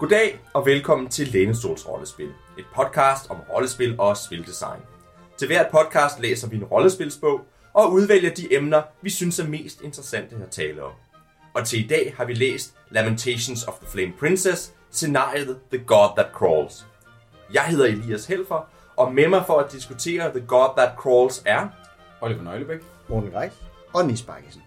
Goddag og velkommen til Lænestols Rollespil, et podcast om rollespil og spildesign. Til hvert podcast læser vi en rollespilsbog og udvælger de emner, vi synes er mest interessante at tale om. Og til i dag har vi læst Lamentations of the Flame Princess, scenariet The God That Crawls. Jeg hedder Elias Helfer, og med mig for at diskutere The God That Crawls er... Oliver Nøglebæk. Morten Reis og Nis Bakkesen.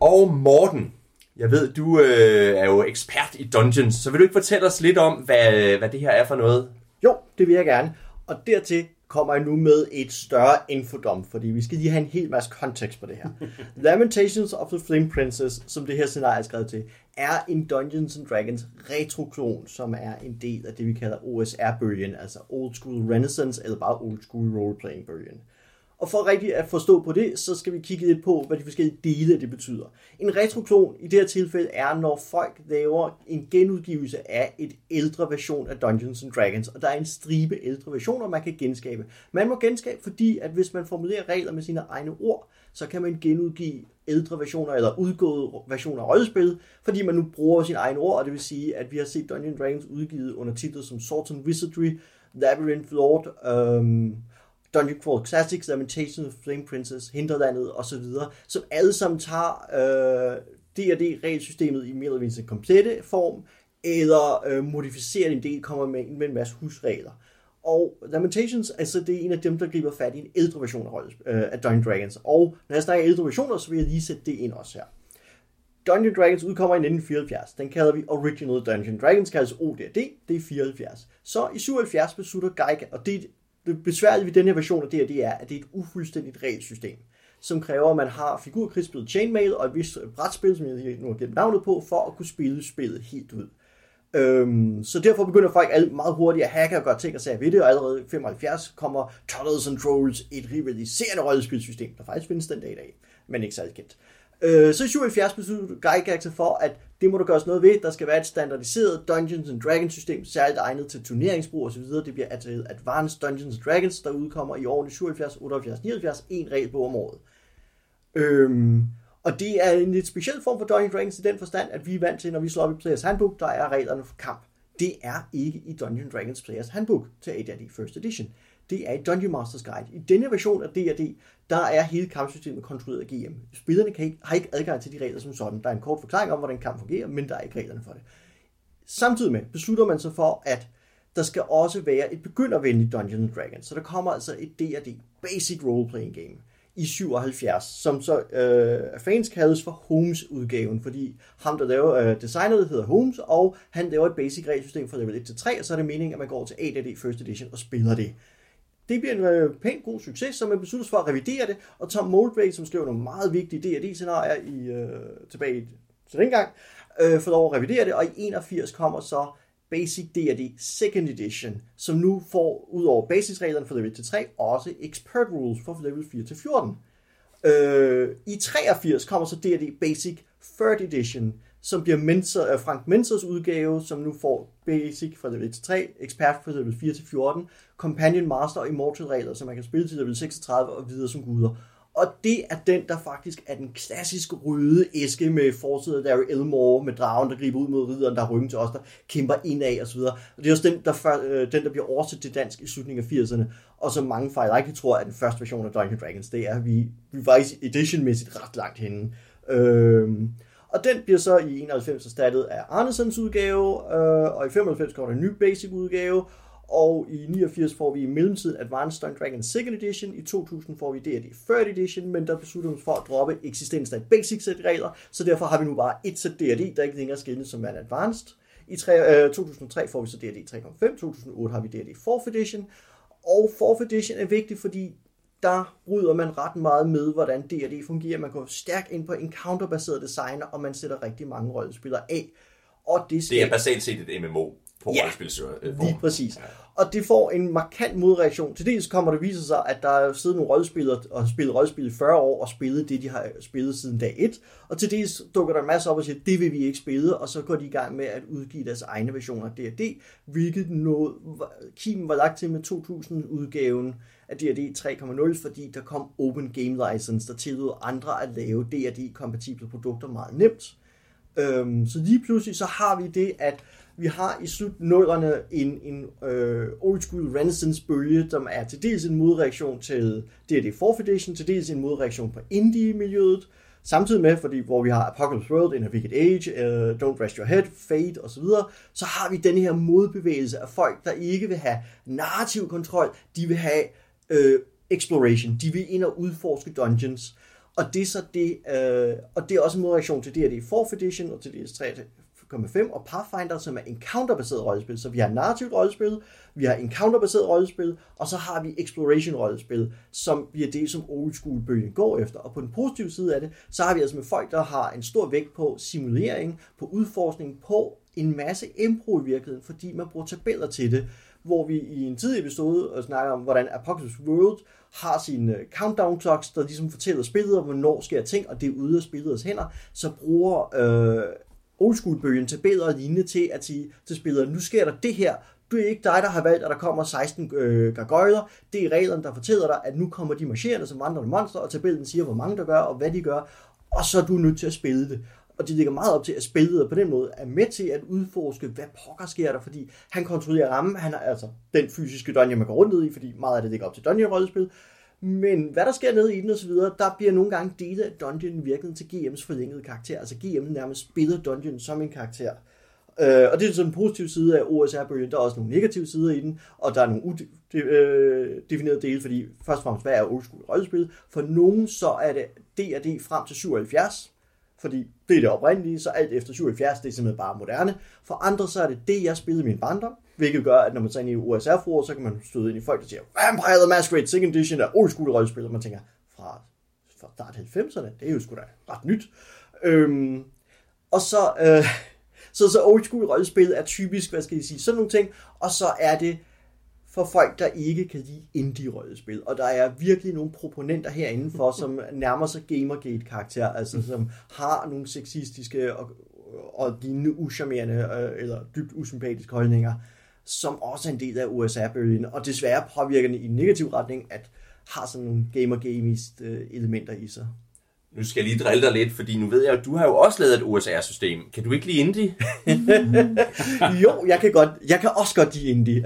Og Morten, jeg ved, du øh, er jo ekspert i Dungeons, så vil du ikke fortælle os lidt om, hvad, hvad det her er for noget? Jo, det vil jeg gerne. Og dertil kommer jeg nu med et større infodom, fordi vi skal lige have en hel masse kontekst på det her. Lamentations of the Flame Princess, som det her scenarie er skrevet til, er en Dungeons and Dragons retroklon, som er en del af det, vi kalder OSR-bølgen, altså Old School Renaissance, eller bare Old School Role-Playing-bølgen. Og for rigtig at forstå på det, så skal vi kigge lidt på, hvad de forskellige dele af det betyder. En retroklon i det her tilfælde er, når folk laver en genudgivelse af et ældre version af Dungeons and Dragons, og der er en stribe ældre versioner, man kan genskabe. Man må genskabe, fordi at hvis man formulerer regler med sine egne ord, så kan man genudgive ældre versioner eller udgåede versioner af rollespil, fordi man nu bruger sine egne ord, og det vil sige, at vi har set Dungeons Dragons udgivet under titler som Swords and Wizardry, Labyrinth Lord, øhm, Dungeon Crawl Classics, Lamentations of Flame Princess, Hinterlandet osv., som alle sammen tager øh, D&D-regelsystemet i mere eller mindre komplette form, eller øh, modificerer en del, kommer med, med en masse husregler. Og Lamentations, altså det er en af dem, der griber fat i en ældre version af, øh, af Dungeons Dragons. Og når jeg snakker ældre versioner, så vil jeg lige sætte det ind også her. Dungeon Dragons udkommer i 1974. Den kalder vi Original Dungeon Dragons, kaldes ODD, det er 74. Så i 77 beslutter Geiger, og det det besværlige ved den her version af det er, at det er et ufuldstændigt regelsystem, som kræver, at man har figurkrigsspillet Chainmail og et vist brætspil, som jeg nu har glemt navnet på, for at kunne spille spillet helt ud. Øhm, så derfor begynder folk alle meget hurtigt at hacke og gøre ting og sager ved det, og allerede i 75 kommer Tunnels and Trolls, et rivaliserende rollespilsystem, der faktisk findes den dag i dag, men ikke særlig kendt. Øh, Øh, så i 77 besluttede Gygax for, at det må der gøres noget ved. Der skal være et standardiseret Dungeons and Dragons system, særligt egnet til turneringsbrug osv. Det bliver altså Advanced Dungeons and Dragons, der udkommer i årene 77, 78, 79, en regel på om året. Øhm, og det er en lidt speciel form for Dungeons Dragons i den forstand, at vi er vant til, når vi slår op i Players Handbook, der er reglerne for kamp. Det er ikke i Dungeons Dragons Players Handbook til AD&D First Edition det er i Dungeon Masters Guide. I denne version af D&D, der er hele kampsystemet kontrolleret af GM. Spillerne kan ikke, har ikke adgang til de regler som sådan. Der er en kort forklaring om, hvordan kamp fungerer, men der er ikke reglerne for det. Samtidig med beslutter man sig for, at der skal også være et begyndervenligt Dungeons Dragons. Så der kommer altså et D&D Basic Role Playing Game i 77, som så øh, fans kaldes for Holmes-udgaven, fordi ham, der laver øh, designet, hedder Holmes, og han laver et basic regelsystem fra level 1 til 3, og så er det meningen, at man går til AD&D First Edition og spiller det. Det bliver en øh, pænt god succes, så man beslutter sig for at revidere det, og Tom Moldray, som skriver nogle meget vigtige D&D-scenarier i, øh, tilbage til dengang, øh, får lov at revidere det, og i 81 kommer så Basic D&D Second Edition, som nu får, ud over basisreglerne for level til 3, også Expert Rules for level 4 til 14. Øh, I 83 kommer så D&D Basic Third Edition, som bliver Mentor, uh, Frank Mentors udgave, som nu får Basic fra level 3, Expert fra level 4 til 14, Companion Master og Immortal regler, som man kan spille til level 36 og videre som guder. Og det er den, der faktisk er den klassiske røde æske med forsiden af Larry Elmore, med dragen, der griber ud mod ridderen, der har ryggen til os, der kæmper indad og så videre. Og det er også den, der, øh, den, der bliver oversat til dansk i slutningen af 80'erne, og som mange fejlagtigt tror er den første version af Dungeons Dragons. Det er vi, vi faktisk editionmæssigt ret langt henne. Øh, og den bliver så i 91 erstattet af Arnesens udgave, øh, og i 95 kommer der en ny basic udgave, og i 89 får vi i mellemtiden Advanced Dungeons Dragons Second Edition, i 2000 får vi D&D Third Edition, men der beslutter man for at droppe eksistensen af et basic sæt regler, så derfor har vi nu bare et sæt D&D, der ikke længere skilles som er Advanced. I 3, øh, 2003 får vi så D&D 3.5, 2008 har vi D&D 4th Edition, og 4th Edition er vigtig, fordi der bryder man ret meget med, hvordan D&D fungerer. Man går stærkt ind på encounter-baseret designer, og man sætter rigtig mange rollespillere af. Og det, skal... det er basalt set et MMO på ja, rollespilsform. Lige præcis. Ja. Og det får en markant modreaktion. Til dels kommer det viser sig, at der er siddet nogle rollespillere og spillet rollespil i 40 år og spillet det, de har spillet siden dag 1. Og til dels dukker der en masse op og siger, det vil vi ikke spille, og så går de i gang med at udgive deres egne versioner af D&D, hvilket noget, Kim var lagt til med 2000-udgaven af D&D 3.0, fordi der kom Open Game License, der tillod andre at lave D&D-kompatible produkter meget nemt. Øhm, så lige pludselig så har vi det, at vi har i slutnullerne en, en øh, old school renaissance bølge, som er til dels en modreaktion til D&D 4th edition, til dels en modreaktion på indie-miljøet, samtidig med, fordi hvor vi har Apocalypse World, In a Wicked Age, uh, Don't Rest Your Head, Fate osv., så har vi den her modbevægelse af folk, der ikke vil have narrativ kontrol, de vil have øh, exploration, de vil ind og udforske dungeons, og det er så det, øh, og det er også en modreaktion til D&D 4th edition og til DS 3.5 og Pathfinder, som er encounter-baseret rollespil. Så vi har narrativt rollespil, vi har encounter-baseret rollespil, og så har vi exploration rollespil, som bliver det, som old school bølgen går efter. Og på den positive side af det, så har vi altså med folk, der har en stor vægt på simulering, på udforskning, på en masse impro i virkeligheden, fordi man bruger tabeller til det, hvor vi i en tidlig episode øh, snakker om, hvordan Apocalypse World har sine øh, countdown clocks, der ligesom fortæller spillet om, hvornår sker ting, og det er ude af spillets hænder, så bruger øh, oldschool-bøgen tabeller og lignende til at sige til spilleren, nu sker der det her, du er ikke dig, der har valgt, at der kommer 16 øh, gargoyler. Det er reglerne, der fortæller dig, at nu kommer de marcherende som vandrende monster, og tabellen siger, hvor mange der gør, og hvad de gør, og så er du nødt til at spille det. Og de ligger meget op til, at spillet på den måde er med til at udforske, hvad pokker sker der, fordi han kontrollerer rammen. Han er altså den fysiske dungeon, man går rundt ned i, fordi meget af det ligger op til dungeon-rollespil. Men hvad der sker nede i den og så videre, der bliver nogle gange dele af dungeon virkelig til GM's forlængede karakter. Altså GM nærmest spiller dungeon som en karakter. Øh, og det er sådan en positiv side af OSR-bølgen. Der er også nogle negative sider i den, og der er nogle udefinerede øh, dele, fordi først og fremmest, hvad er old school rollespil? For nogen så er det D&D frem til 77, fordi det er det oprindelige, så alt efter 77, det er simpelthen bare moderne. For andre, så er det det, jeg spillede i min barndom, hvilket gør, at når man tager ind i osr for så kan man støde ind i folk, der siger, Vampire the Masquerade Second Edition er old school rollespil, og man tænker, fra, fra start 90'erne, det er jo sgu da ret nyt. Øhm, og så, øh, så, så old school rollespil er typisk, hvad skal jeg sige, sådan nogle ting, og så er det for folk, der ikke kan lide indie-rollespil. Og der er virkelig nogle proponenter herinde for, som nærmer sig Gamergate-karakter, altså som har nogle sexistiske og, og lignende uschammerende øh, eller dybt usympatiske holdninger, som også er en del af USA-bølgen, og desværre påvirker i en negativ retning, at har sådan nogle gamer-gamist øh, elementer i sig. Nu skal jeg lige drille dig lidt, fordi nu ved jeg, at du har jo også lavet et OSR-system. Kan du ikke lide indie? jo, jeg kan, godt, jeg kan også godt lide indie.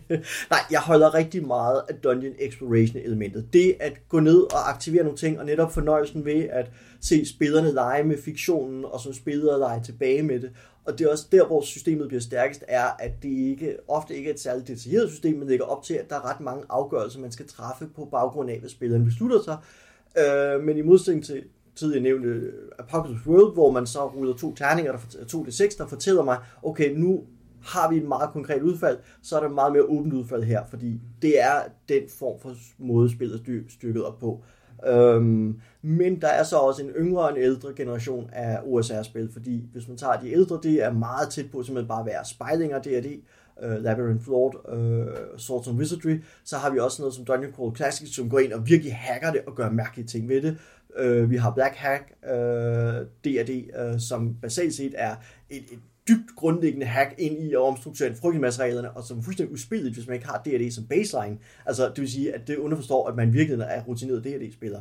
Nej, jeg holder rigtig meget af Dungeon Exploration-elementet. Det at gå ned og aktivere nogle ting, og netop fornøjelsen ved at se spillerne lege med fiktionen, og som spillere lege tilbage med det. Og det er også der, hvor systemet bliver stærkest, er, at det ikke, ofte ikke er et særligt detaljeret system, men lægger op til, at der er ret mange afgørelser, man skal træffe på baggrund af, hvad spilleren beslutter sig. Øh, men i modsætning til tidligere nævnte øh, Apocalypse World, hvor man så ruller to terninger, der to til seks, der fortæller mig, okay, nu har vi et meget konkret udfald, så er der meget mere åbent udfald her, fordi det er den form for måde, spillet er stykket op på. Øhm, men der er så også en yngre og en ældre generation af OSR-spil, fordi hvis man tager de ældre, det er meget tæt på simpelthen bare at være spejlinger D&D, uh, Labyrinth Lord, uh, Swords and Wizardry, så har vi også noget som Dungeon Crawl Classics, som går ind og virkelig hacker det og gør mærkelige ting ved det. Uh, vi har Black Hack, uh, D&D, uh, som basalt set er et, et dybt grundlæggende hack ind i at omstrukturere en frygtelig masse reglerne, og som er fuldstændig uspilligt, hvis man ikke har D&D som baseline. Altså, det vil sige, at det underforstår, at man virkelig er rutineret D&D-spiller.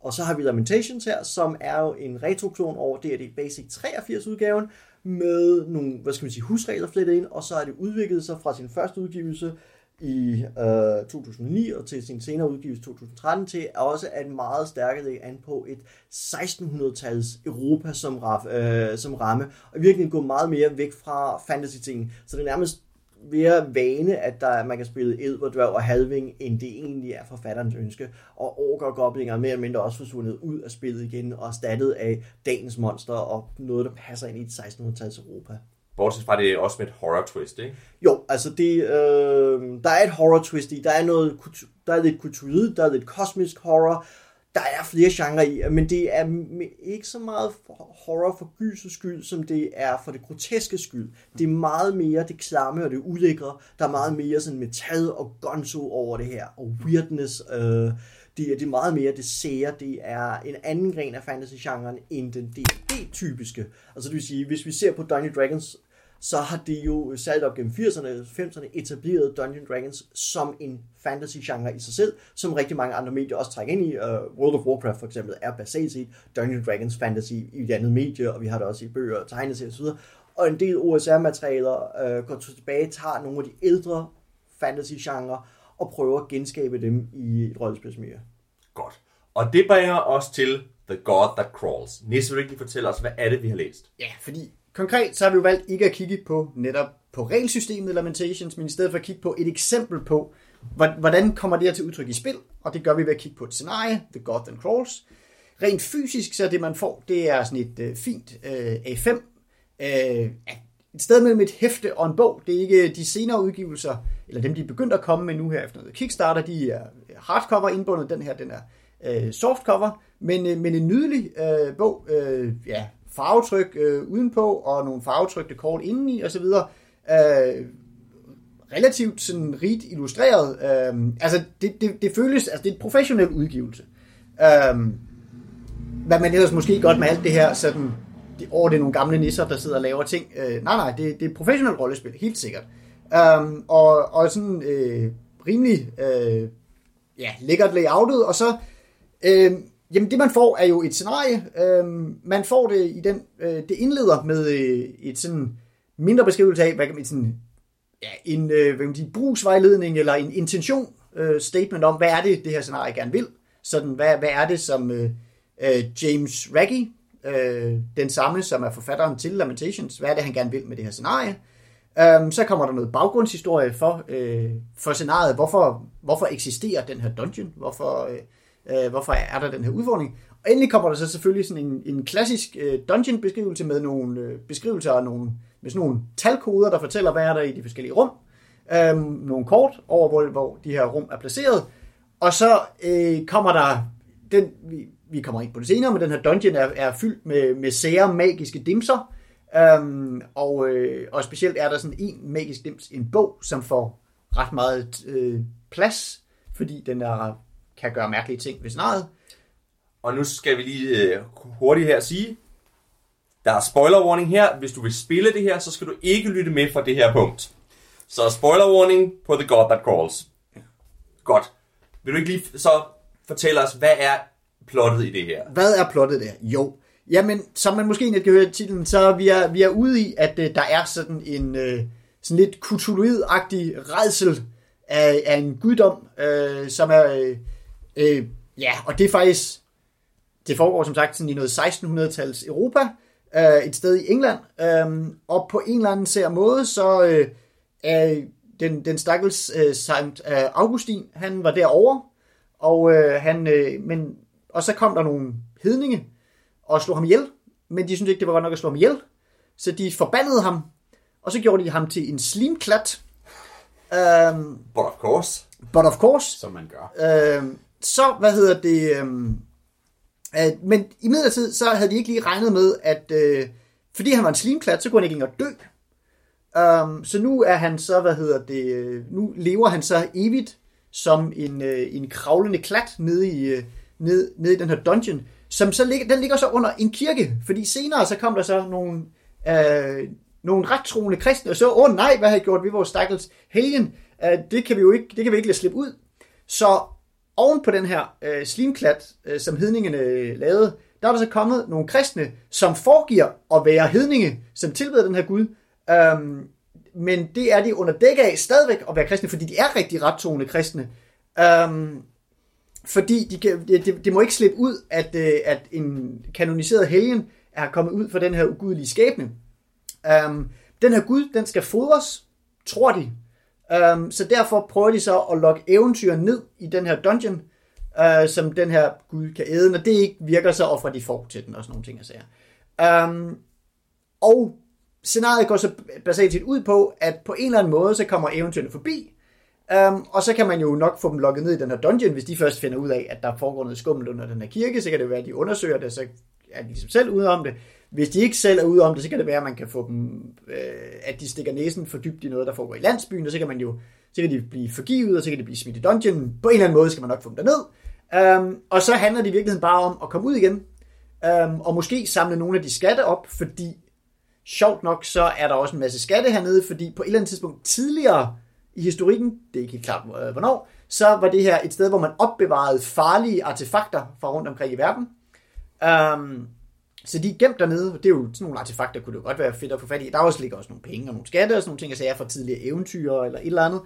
Og så har vi Lamentations her, som er jo en retroklon over D&D Basic 83 udgaven, med nogle, hvad skal man sige, husregler flettet ind, og så er det udviklet sig fra sin første udgivelse i øh, 2009 og til sin senere udgivelse 2013 til også at meget stærkere lægge an på et 1600-tals Europa som, raf, øh, som ramme, og virkelig gå meget mere væk fra fantasy-ting. Så det er nærmest mere vane, at der, man kan spille dværg og halving, end det egentlig er forfatterens ønske. Og orker goblinger er mere eller mindre også forsvundet ud af spillet igen, og erstattet af dagens monster, og noget, der passer ind i et 1600-tals Europa. Bortset fra det også med et horror twist, ikke? Jo, altså det, øh, der er et horror twist i. Der er, noget, der er lidt kulturelt, der er lidt kosmisk horror, der er flere genrer i, men det er ikke så meget horror for gysets skyld, som det er for det groteske skyld. Det er meget mere det klamme og det ulækre. Der er meget mere sådan metal og gonzo over det her, og weirdness. Øh, det, er, det er meget mere det sære. Det er en anden gren af fantasy-genren end den D&D-typiske. Altså det vil sige, hvis vi ser på Dungeons Dragons så har det jo sat op gennem 80'erne og 90'erne etableret Dungeons Dragons som en fantasy-genre i sig selv, som rigtig mange andre medier også trækker ind i. Uh, World of Warcraft for eksempel er basalt set Dungeons Dragons fantasy i et andet medie, og vi har det også i bøger, tegneserier osv. Og en del OSR-materialer uh, går tilbage, tager nogle af de ældre fantasy-genre og prøver at genskabe dem i et rollespilsmiljø. Godt. Og det bringer os til The God That Crawls. Nisse, vil du ikke lige fortælle os, hvad er det, vi har læst? Ja, fordi konkret så har vi jo valgt ikke at kigge på netop på regelsystemet Lamentations, men i stedet for at kigge på et eksempel på, hvordan kommer det her til udtryk i spil, og det gør vi ved at kigge på et scenarie, The God and Crawls. Rent fysisk, så det man får, det er sådan et øh, fint øh, A5, øh, et sted mellem et hæfte og en bog. Det er ikke de senere udgivelser, eller dem de er begyndt at komme med nu her efter noget Kickstarter, de er øh, hardcover indbundet, den her den er øh, softcover, men, øh, men en nydelig øh, bog, øh, ja, farvetryk øh, udenpå, og nogle farvetrykte kort indeni osv. Øh, relativt sådan rigt illustreret. Øh, altså, det, det, det føles, altså det er en professionel udgivelse. Øh, hvad man ellers måske godt med alt det her sådan det, over det er nogle gamle nisser, der sidder og laver ting. Øh, nej, nej, det, det er professionelt rollespil, helt sikkert. Um, og, og sådan øh, rimelig øh, ja, lækkert layoutet, og så øh, jamen det man får er jo et scenarie. Øhm, man får det i den, øh, det indleder med øh, et sådan mindre beskrivelse af, hvad kan man sådan, ja, en øh, hvad kan man sige, brugsvejledning eller en intention øh, statement om, hvad er det, det her scenarie gerne vil. Sådan, hvad, hvad er det, som øh, øh James Raggi, øh, den samme, som er forfatteren til Lamentations. Hvad er det, han gerne vil med det her scenarie? Øhm, så kommer der noget baggrundshistorie for, øh, for scenariet. Hvorfor, hvorfor eksisterer den her dungeon? Hvorfor, øh, øh, hvorfor er der den her udfordring? Og endelig kommer der så selvfølgelig sådan en, en klassisk øh, dungeon-beskrivelse med nogle øh, beskrivelser af nogle, med sådan nogle talkoder, der fortæller, hvad er der i de forskellige rum. Um, nogle kort over, hvor, hvor de her rum er placeret. Og så øh, kommer der den, vi, vi kommer ind på det senere, men den her dungeon er, er fyldt med, med sære magiske dimser, Øhm, og, øh, og specielt er der sådan en magisk dims, en bog, som får ret meget øh, plads, fordi den er, kan gøre mærkelige ting ved scenariet. Og nu skal vi lige øh, hurtigt her sige, der er spoiler warning her. Hvis du vil spille det her, så skal du ikke lytte med fra det her punkt. Så spoiler warning på The God That Calls. Godt. Vil du ikke lige så fortælle os, hvad er plottet i det her? Hvad er plottet der? Jo, jamen, som man måske ikke kan høre i titlen, så vi er vi er ude i, at uh, der er sådan en uh, sådan lidt Cthulhuid-agtig redsel af, af en guddom, uh, som er, uh, uh, ja, og det er faktisk, det foregår som sagt sådan i noget 1600-tals Europa, uh, et sted i England, um, og på en eller anden sær måde, så uh, er den, den stakkels uh, Sankt uh, Augustin, han var derovre, og uh, han, uh, men og så kom der nogle hedninge og slog ham ihjel, men de syntes ikke, det var godt nok at slå ham ihjel. Så de forbandede ham, og så gjorde de ham til en slimklat. Um, but of course. But of course. Som man gør. Um, så, hvad hedder det... Øhm, uh, men i midlertid, så havde de ikke lige regnet med, at øh, fordi han var en slimklat, så kunne han ikke engang dø. Um, så nu er han så, hvad hedder det, øh, nu lever han så evigt som en, øh, en kravlende klat nede i, øh, ned, ned i den her dungeon, som så ligger, den ligger så under en kirke, fordi senere så kom der så nogle, øh, nogle ret troende kristne, og så, åh oh, nej, hvad har I gjort ved vores stakkels helgen? Øh, det kan vi jo ikke, det kan vi ikke lade slippe ud. Så oven på den her øh, slimklat, øh, som hedningene øh, lavede, der er der så kommet nogle kristne, som foregiver at være hedninge, som tilbeder den her Gud. Øhm, men det er de under dæk af stadigvæk at være kristne, fordi de er rigtig rettoende kristne. Øhm, fordi de kan, det, de må ikke slippe ud, at, øh, at en kanoniseret helgen er kommet ud for den her ugudelige skæbne. Øhm, den her gud, den skal fodres, tror de. Um, så derfor prøver de så at lokke eventyr ned i den her dungeon, uh, som den her gud kan æde. Når det ikke virker, så offrer de får til den og sådan nogle ting og sager. Um, og scenariet går så basalt set ud på, at på en eller anden måde, så kommer eventyrene forbi, Um, og så kan man jo nok få dem lukket ned i den her dungeon, hvis de først finder ud af, at der foregår noget skummelt under den her kirke, så kan det være, at de undersøger det, så er de ligesom selv ude om det. Hvis de ikke selv er ude om det, så kan det være, at man kan få dem, øh, at de stikker næsen for dybt i noget, der foregår i landsbyen, og så kan man jo, så kan de blive forgivet, og så kan de blive smidt i dungeon. På en eller anden måde skal man nok få dem derned. Um, og så handler det i virkeligheden bare om at komme ud igen, um, og måske samle nogle af de skatte op, fordi Sjovt nok, så er der også en masse skatte hernede, fordi på et eller andet tidspunkt tidligere i historikken, det er ikke helt klart øh, hvornår, så var det her et sted, hvor man opbevarede farlige artefakter fra rundt omkring i verden. Um, så de er gemt dernede, det er jo sådan nogle artefakter, kunne det jo godt være fedt at få fat i. Der også ligger også nogle penge og nogle skatte og sådan nogle ting, altså jeg fra tidligere eventyr eller et eller andet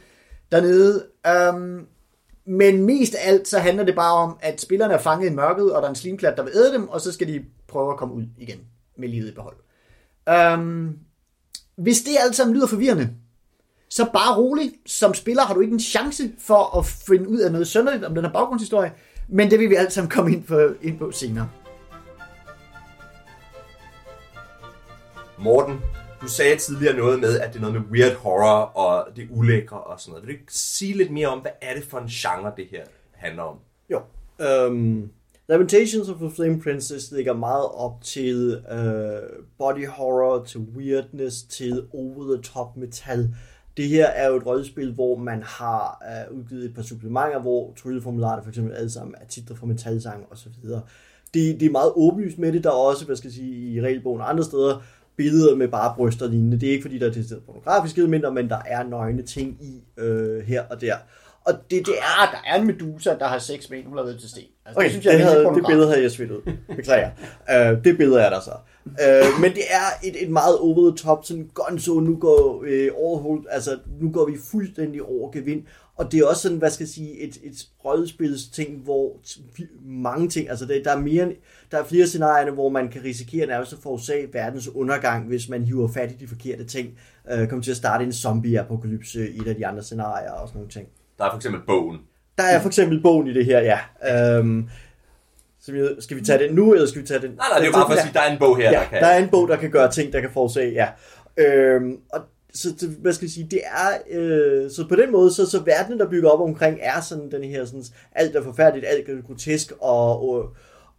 dernede. Um, men mest af alt, så handler det bare om, at spillerne er fanget i mørket, og der er en slimklat, der vil æde dem, og så skal de prøve at komme ud igen med livet i behold. Um, hvis det alt sammen lyder forvirrende, så bare rolig. Som spiller har du ikke en chance for at finde ud af noget sønderligt om den her baggrundshistorie, men det vil vi alt sammen komme ind på, ind på senere. Morten, du sagde tidligere noget med, at det er noget med weird horror og det ulækre og sådan noget. Vil du ikke sige lidt mere om, hvad er det for en genre, det her handler om? Jo. Um, Lamentations of the Flame Princess ligger meget op til uh, body horror, til weirdness, til over-the-top metal. Det her er jo et rollespil, hvor man har uh, udgivet et par supplementer, hvor trylleformularer for eksempel alle sammen er titler fra metalsang og så videre. Det, det er meget åbenlyst med det. Der er også, hvad skal jeg sige, i regelbogen og andre steder, billeder med bare bryster og lignende. Det er ikke fordi, der er til pornografiske elementer, men der er nøgne ting i øh, her og der. Og det, det er... Der er en medusa, der har seks ben, hun har været til sten. Altså, okay, det, synes jeg, det, havde, det billede havde jeg svidt ud. Beklager. uh, det billede er der så. Uh, men det er et, et meget over the top, sådan gonzo, nu går uh, overhold, altså nu går vi fuldstændig over gevind, og det er også sådan, hvad skal jeg sige, et, et rollespils ting, hvor mange ting, altså det, der er mere, der er flere scenarier, hvor man kan risikere nærmest at forårsage verdens undergang, hvis man hiver fat i de forkerte ting. Uh, kommer til at starte en zombie-apokalypse i et af de andre scenarier og sådan nogle ting. Der er for eksempel bogen. Der er for eksempel bogen i det her, ja. Um, så vi, skal vi tage den nu, eller skal vi tage den? Nej, nej, det er bare for at sige, der er en bog her, ja, der kan... der er en bog, der kan gøre ting, der kan forårsage, ja. Øhm, og så det, hvad skal jeg sige, det er, øh, så på den måde, så, så verdenen, der bygger op omkring, er sådan den her, sådan, alt er forfærdeligt, alt er grotesk og, og,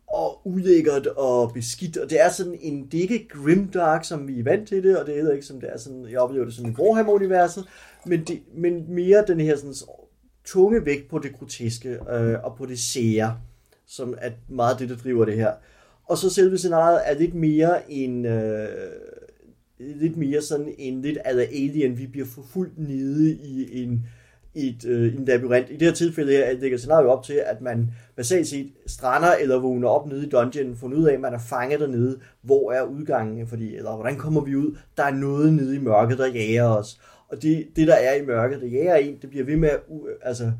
og ulækkert og beskidt, og det er sådan en, det er ikke grimdark, som vi er vant til det, og det er ikke som det er sådan, jeg oplever det som i Warhammer-universet, men, det, men mere den her sådan, tunge vægt på det groteske øh, og på det sære, som er meget det, der driver det her. Og så selve scenariet er lidt mere en, øh, lidt mere sådan en lidt eller alien, vi bliver forfulgt nede i en, et, øh, en labyrint. I det her tilfælde her lægger scenariet op til, at man basalt set strander eller vågner op nede i dungeon, får ud af, at man er fanget dernede, hvor er udgangen, fordi, eller hvordan kommer vi ud? Der er noget nede i mørket, der jager os. Og det, det der er i mørket, der jager en, det bliver ved med at, altså,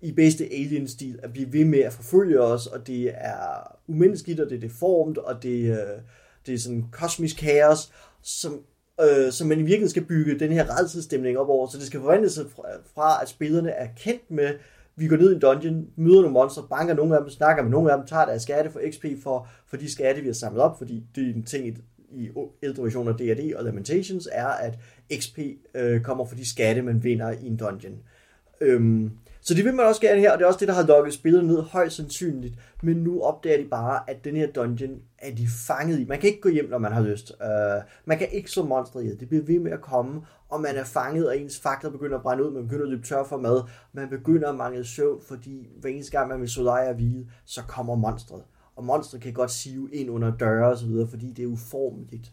i bedste alien-stil, at blive ved med at forfølge os, og det er umenneskeligt, og det er deformt, og det, øh, det er sådan kosmisk kaos, som, øh, som man i virkeligheden skal bygge den her redselsstemning op over, så det skal forvandle sig fra, fra, at spillerne er kendt med, vi går ned i en dungeon, møder nogle monstre, banker nogle af dem, snakker med nogle af dem, tager deres skatte for XP for, for de skatte, vi har samlet op, fordi det er en ting i, i ældre versioner af D&D og Lamentations, er, at XP øh, kommer for de skatte, man vinder i en dungeon. Øhm, så det vil man også gerne her, og det er også det, der har lukket spillet ned højst sandsynligt. Men nu opdager de bare, at den her dungeon er de fanget i. Man kan ikke gå hjem, når man har lyst. Uh, man kan ikke slå monster ihjel. Det bliver ved med at komme, og man er fanget, og ens fakler begynder at brænde ud. Man begynder at løbe tør for mad. Man begynder at mangle søvn, fordi hver eneste gang man vil solare og hvile, så kommer monstret. Og monstret kan godt sive ind under døre og så videre, fordi det er uformeligt.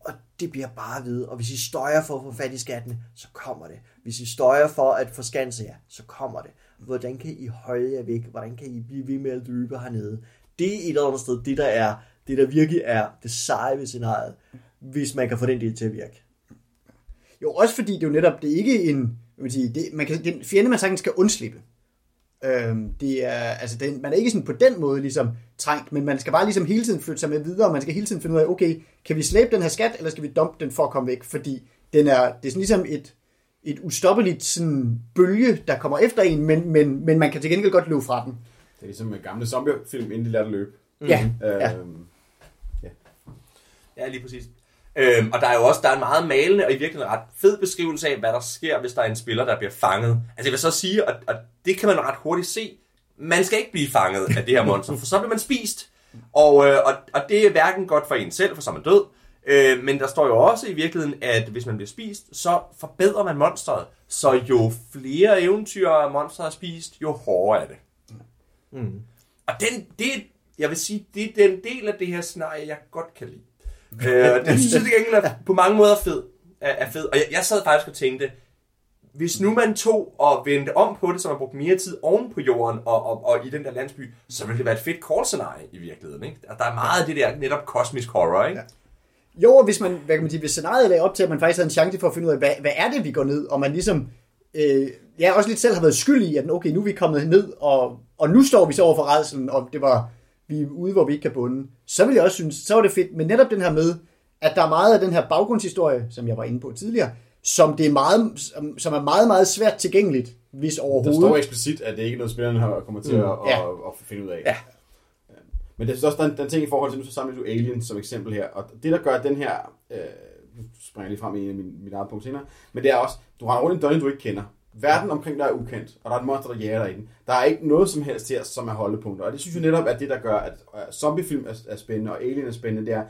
Og det bliver bare ved. Og hvis I støjer for at få fat i skattene, så kommer det. Hvis I støjer for at forskanse jer, så kommer det. Hvordan kan I holde jer væk? Hvordan kan I blive ved med at løbe hernede? Det er et eller andet sted, det der er, det der virkelig er det seje ved scenariet, hvis man kan få den del til at virke. Jo, også fordi det er jo netop, det er ikke en, man, sige, det, man kan, det er en fjende, man sagtens skal undslippe. Øhm, det er, altså det, man er ikke sådan på den måde ligesom trængt, men man skal bare ligesom hele tiden flytte sig med videre, og man skal hele tiden finde ud af, okay, kan vi slæbe den her skat, eller skal vi dumpe den for at komme væk? Fordi den er, det er sådan ligesom et, et ustoppeligt sådan bølge, der kommer efter en, men, men, men man kan til gengæld godt løbe fra den. Det er ligesom en gamle zombiefilm, inden de lærte at løbe. Ja, Øh, ja. ja. Ja, lige præcis. Øhm, og der er jo også der er en meget malende og i virkeligheden ret fed beskrivelse af, hvad der sker, hvis der er en spiller, der bliver fanget. Altså jeg vil så sige, og, og det kan man ret hurtigt se, man skal ikke blive fanget af det her monster, for så bliver man spist. Og, øh, og, og det er hverken godt for en selv, for så er man død, øh, men der står jo også i virkeligheden, at hvis man bliver spist, så forbedrer man monstret. Så jo flere eventyr monstret har spist, jo hårdere er det. Mm. Og den, det, jeg vil sige, det er den del af det her scenarie, jeg godt kan lide. øh, det synes jeg gengæld er på mange måder fed. Er, er fed. Og jeg, jeg sad faktisk og tænkte, hvis nu man tog og vendte om på det, så man brugte mere tid oven på jorden og, og, og i den der landsby, så ville det være et fedt call-scenarie i virkeligheden. Ikke? Der er meget af det der netop kosmisk horror, ikke? Ja. Jo, hvis man, hvad kan man sige, hvis scenariet lagde op til, at man faktisk havde en chance for at finde ud af, hvad, hvad er det, vi går ned, og man ligesom, øh, ja, også lidt selv har været skyld i, at okay, nu er vi kommet ned, og, og nu står vi så over for redselen, og det var, vi er ude, hvor vi ikke kan bunde, så vil jeg også synes, så var det fedt, men netop den her med, at der er meget af den her baggrundshistorie, som jeg var inde på tidligere, som, det er meget, som, er meget, meget svært tilgængeligt, hvis Der overhovedet. står eksplicit, at det ikke er noget, spillerne har kommer til Mm, at, ja. at, at finde ud af. Ja. Men det er også der er en, der er en ting i forhold til, nu så samler du Alien som eksempel her, og det der gør den her, øh, nu springer jeg lige frem i min, mit eget punkt senere, men det er også, du har rundt en dungeon, du ikke kender. Verden omkring dig er ukendt, og der er et monster, der jager dig i den. Der er ikke noget som helst her, som er holdepunkter, og det synes jeg netop er det, der gør, at zombiefilm er, er spændende, og Alien er spændende, det er,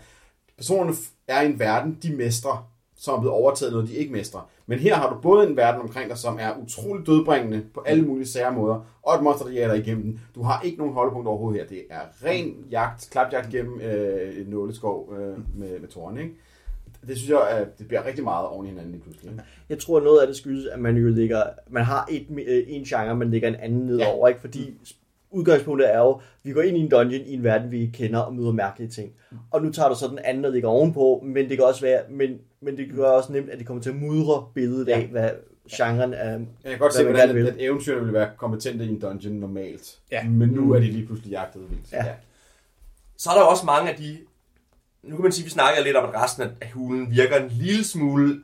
personerne er i en verden, de mestrer, som er blevet overtaget noget, de ikke mestrer. Men her har du både en verden omkring dig, som er utrolig dødbringende på alle mulige sære måder, og et monster, der jager igennem den. Du har ikke nogen holdepunkt overhovedet her. Det er ren jagt, klapjagt gennem øh, en nåleskov øh, med, med tårne, ikke? Det synes jeg, at det bliver rigtig meget oven i hinanden pludselig. Jeg tror, noget af det skyldes, at man jo ligger, man har et, øh, en genre, man lægger en anden nedover, ikke? Fordi udgangspunktet er jo, vi går ind i en dungeon i en verden, vi ikke kender og møder mærkelige ting. Og nu tager du så den anden, der ligger ovenpå, men det kan også være, men, men det gør også nemt, at det kommer til at mudre billedet af, hvad genren er. Jeg kan godt se, hvordan at, at eventyrene ville være kompetente i en dungeon normalt. Ja. Men nu er de lige pludselig jagtet vildt. Ja. Så er der også mange af de... Nu kan man sige, at vi snakker lidt om, at resten af hulen virker en lille smule...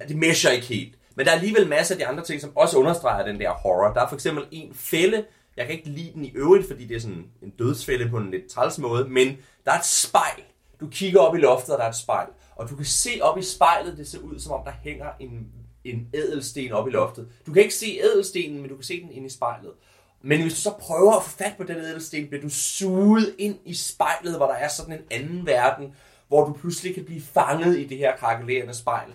At det mesher ikke helt. Men der er alligevel masser af de andre ting, som også understreger den der horror. Der er for eksempel en fælde. Jeg kan ikke lide den i øvrigt, fordi det er sådan en dødsfælde på en lidt træls måde. Men der er et spejl. Du kigger op i loftet, og der er et spejl. Og du kan se op i spejlet, det ser ud som om, der hænger en, en ædelsten op i loftet. Du kan ikke se ædelstenen, men du kan se den inde i spejlet. Men hvis du så prøver at få fat på den ædelsten, bliver du suget ind i spejlet, hvor der er sådan en anden verden, hvor du pludselig kan blive fanget i det her krakelerende spejl.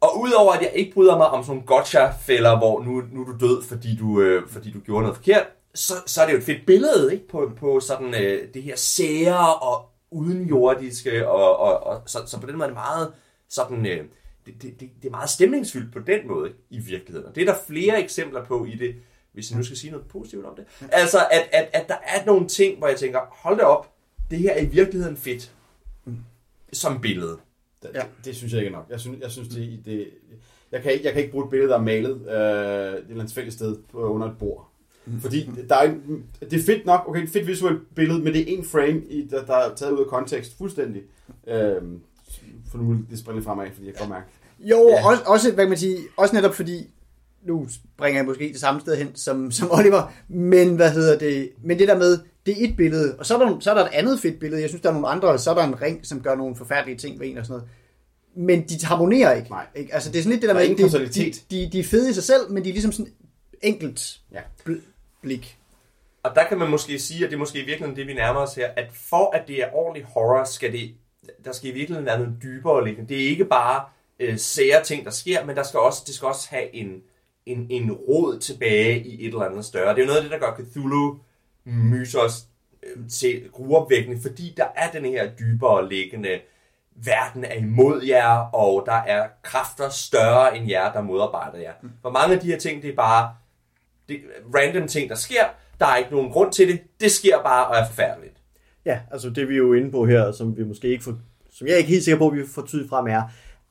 Og udover at jeg ikke bryder mig om sådan nogle gotcha-fælder, hvor nu, nu er du død, fordi du, øh, fordi du gjorde noget forkert, så, så er det jo et fedt billede ikke? På, på sådan øh, det her sære og udenjordiske, og, og, og så, så på den måde er det meget sådan, øh, det, det, det, det er meget stemningsfyldt på den måde i virkeligheden. Og det er der flere eksempler på i det, hvis jeg nu skal sige noget positivt om det. Altså, at, at, at der er nogle ting, hvor jeg tænker, hold da op, det her er i virkeligheden fedt. Som billede. Det, ja. det, det synes jeg ikke er nok. Jeg synes, jeg synes det, det jeg, kan ikke, jeg kan ikke bruge et billede, der er malet øh, et eller andet fælles sted øh, under et bord. Fordi der er, en- det er fedt nok, okay, et fedt visuelt billede, men det er en frame, i, der, der er taget ud af kontekst fuldstændig. Øhm, for nu det springer fremad, fordi jeg kan mærke. Jo, Ja. også, også, hvad kan man sige, også netop fordi, nu springer jeg måske det samme sted hen som, som Oliver, men hvad hedder det, men det der med, det er et billede, og så er, der, så er der et andet fedt billede, jeg synes, der er nogle andre, så er der en ring, som gør nogle forfærdelige ting ved en og sådan noget. Men de harmonerer ikke. Nej. ikke? Altså, det er sådan lidt det der, Der er med, de, de, de, de er fede i sig selv, men de er ligesom sådan enkelt Ja. Bl- blik. Og der kan man måske sige, og det er måske i virkeligheden det, vi nærmer os her, at for at det er ordentlig horror, skal det, der skal i virkeligheden være noget dybere liggende. Det er ikke bare øh, sære ting, der sker, men der skal også, det skal også have en, en, en rod tilbage i et eller andet større. Det er jo noget af det, der gør Cthulhu mytos øh, til gruopvækkende, fordi der er den her dybere liggende verden er imod jer, og der er kræfter større end jer, der modarbejder jer. For mange af de her ting, det er bare det, random ting, der sker. Der er ikke nogen grund til det. Det sker bare og er forfærdeligt. Ja, altså det vi er jo inde på her, som vi måske ikke får, som jeg er ikke helt sikker på, at vi får tydeligt frem er,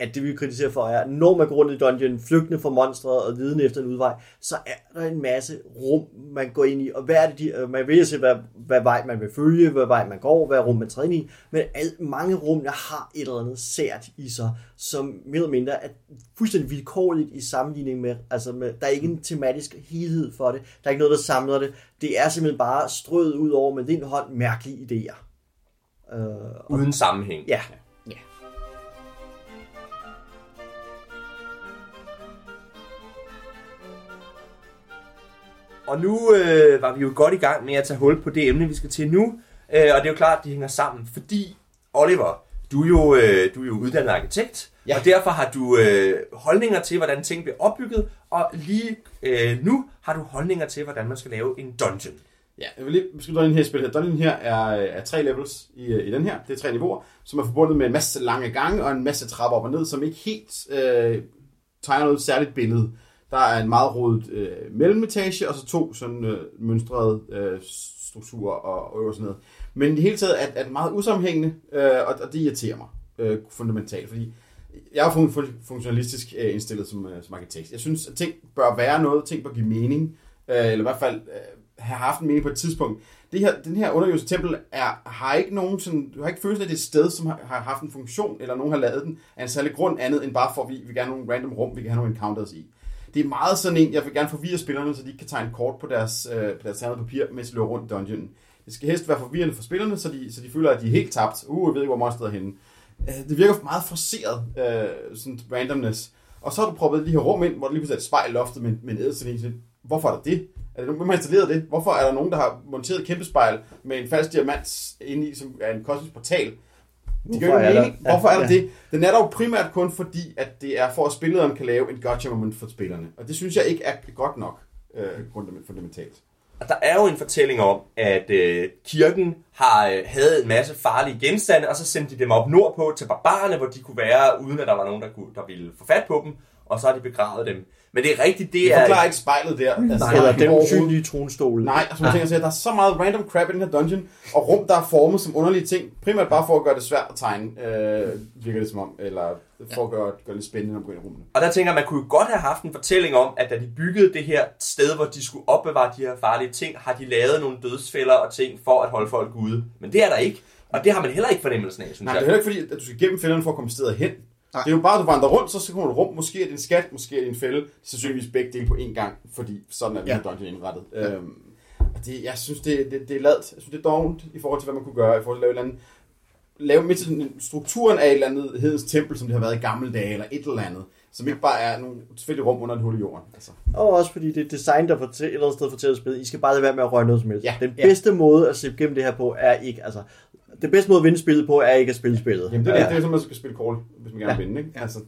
at det vi kritiserer for er, når man går rundt i dungeon, flygtende fra monstret og vidende efter en udvej, så er der en masse rum, man går ind i, og hvad er det, de, øh, man vil se, hvad, hvad vej man vil følge, hvad vej man går, hvad rum man træder ind i, men al, mange rum, der har et eller andet sært i sig, som mere eller mindre er fuldstændig vilkårligt i sammenligning med, altså med, der er ikke en tematisk helhed for det, der er ikke noget, der samler det, det er simpelthen bare strøget ud over med din hånd mærkelige idéer. Øh, Uden sammenhæng. ja, Og nu øh, var vi jo godt i gang med at tage hul på det emne, vi skal til nu. Øh, og det er jo klart, at de hænger sammen, fordi Oliver, du er jo, øh, du er jo uddannet arkitekt, ja. Og derfor har du øh, holdninger til, hvordan ting bliver opbygget, og lige øh, nu har du holdninger til, hvordan man skal lave en dungeon. Ja, jeg vil lige beskrive den her spil her. Den her er, er tre levels i, i den her. Det er tre niveauer, som er forbundet med en masse lange gange og en masse trapper op og ned, som ikke helt øh, tegner noget særligt billede. Der er en meget rodet øh, mellemetage, og så to sådan øh, mønstrede øh, strukturer og, og sådan noget. Men i det hele taget er, er det meget usammenhængende, øh, og, og det irriterer mig øh, fundamentalt, fordi jeg er fun- fun- funktionalistisk øh, indstillet som, øh, som arkitekt. Jeg synes, at ting bør være noget, ting bør give mening, øh, eller i hvert fald øh, have haft en mening på et tidspunkt. Det her, den her underjordiske tempel er, har ikke nogen sådan, du har ikke følelsen af, at det er et sted, som har, har haft en funktion, eller nogen har lavet den af en særlig grund andet, end bare for, at vi, vi gerne have nogle random rum, vi kan have nogle encounters i. Det er meget sådan en, jeg vil gerne forvirre spillerne, så de ikke kan tegne kort på deres, øh, på deres ternet papir, mens de løber rundt i dungeonen. Det skal helst være forvirrende for spillerne, så de, så de føler, at de er helt tabt. Uh, jeg ved ikke, hvor monsteret er henne. Øh, Det virker meget forceret, øh, sådan randomness. Og så har du proppet de her rum ind, hvor der lige pludselig er et spejl i loftet med, med en ædelsten Hvorfor er der det? Er det nogen, hvem har installeret det? Hvorfor er der nogen, der har monteret et kæmpe spejl med en falsk diamant inde i, som er en kosmisk portal? Det gør Hvorfor jo er der- mening. Hvorfor er der Ja. det? Den er dog primært kun fordi, at det er for, at spilleren kan lave en gotcha moment for spillerne. Og det synes jeg ikke er godt nok øh, fundament- fundamentalt. Og der er jo en fortælling om, at øh, kirken har øh, havde en masse farlige genstande, og så sendte de dem op nordpå til barbarerne, hvor de kunne være, uden at der var nogen, der, kunne, der ville få fat på dem, og så har de begravet dem. Men det er rigtigt, det Det er... forklarer ikke spejlet der. Altså, Eller den usynlige tronstol. Nej, altså, man tænker sig, at der er så meget random crap i den her dungeon, og rum, der er formet som underlige ting, primært bare for at gøre det svært at tegne, øh, virker det som om, eller for at gøre, gøre det lidt spændende at gå ind i rummene. Og der tænker jeg, man kunne jo godt have haft en fortælling om, at da de byggede det her sted, hvor de skulle opbevare de her farlige ting, har de lavet nogle dødsfælder og ting for at holde folk ude. Men det er der ikke. Og det har man heller ikke fornemmelsen af, synes Nej, det er jeg. heller ikke fordi, at du skal gennem fælderne for at komme steder hen. Det er jo bare, at du vandrer rundt, så kommer du rum. Måske er det en skat, måske er det en fælde. Det er sandsynligvis begge dele på én gang, fordi sådan er Ja. dungeon indrettet. Øhm, og det, jeg synes, det, det, det er ladt. Jeg synes, det er dovent i forhold til, hvad man kunne gøre, i forhold til at lave et eller andet lave midt til strukturen af et eller andet hedens tempel, som det har været i gamle dage, eller et eller andet, som ikke bare er nogle tilfældige rum under et hul i jorden. Altså. Og også fordi det er design, der fortæller, et eller andet sted fortæller spillet, I skal bare lade være med at røre noget som helst. Ja. Den Ja. bedste måde at se gennem det her på er ikke, altså, den bedste måde at vinde spillet på er ikke at spille spillet. Jamen, det, er, ja. det, det er som, man skal spille call, hvis man gerne vil vinde. Ikke? Altså,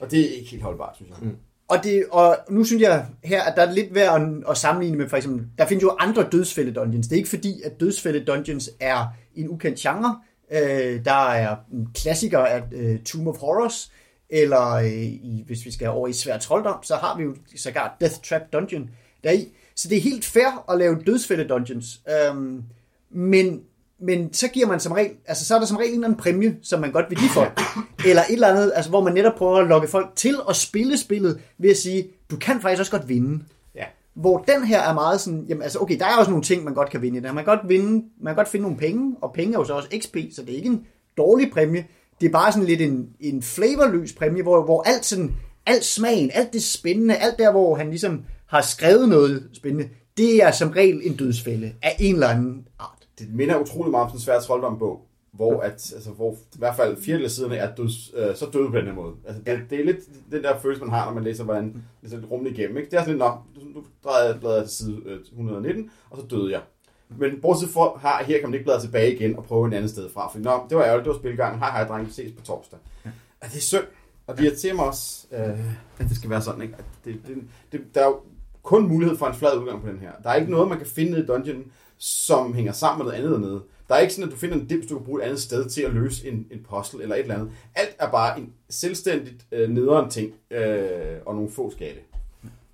og det er ikke helt holdbart, synes jeg. Mm. Og, det, og nu synes jeg her, at der er lidt værd at, at sammenligne med for eksempel, der findes jo andre dødsfælde dungeons. Det er ikke fordi, at dødsfælde dungeons er en ukendt genre. Øh, der er en klassiker af øh, Tomb of Horrors, eller øh, i, hvis vi skal over i svær trolddom, så har vi jo sågar Death Trap Dungeon deri. Så det er helt fair at lave dødsfælde dungeons. Øhm, men, men så giver man som regel, altså så er der som regel en eller anden præmie, som man godt vil give folk. Eller et eller andet, altså hvor man netop prøver at lokke folk til at spille spillet ved at sige, du kan faktisk også godt vinde. Ja. Hvor den her er meget sådan, jamen altså okay, der er også nogle ting, man godt kan vinde i den. Man kan godt vinde, man kan godt finde nogle penge, og penge er jo så også XP, så det er ikke en dårlig præmie. Det er bare sådan lidt en, en flavorløs præmie, hvor, hvor alt sådan, alt smagen, alt det spændende, alt der, hvor han ligesom har skrevet noget spændende, det er som regel en dødsfælde af en eller anden art. Det minder utrolig meget om sådan en svær trolddom-bog, hvor, at, altså, hvor i hvert fald fire af siderne er døds, øh, så døde på den her måde. Altså, det, det, er lidt den der følelse, man har, når man læser, hvordan læser lidt rummet igennem. Ikke? Det er sådan lidt, nå, nu drejer jeg bladet til side øh, 119, og så døde jeg. Men bortset for, her, her kan man ikke bladre tilbage igen og prøve en anden sted fra. For nå, det var ærgerligt, det var spilgangen. Hej, hej, dreng, vi ses på torsdag. Ja. Det er synd. Og det irriterer mig også, øh, at det skal være sådan. Ikke? At det, det, det, der er jo kun mulighed for en flad udgang på den her. Der er ikke noget, man kan finde i dungeonen, som hænger sammen med noget andet dernede. Der er ikke sådan, at du finder en dims, du kan bruge et andet sted til at løse en, en puzzle eller et eller andet. Alt er bare en selvstændigt øh, nederen ting øh, og nogle få skatte.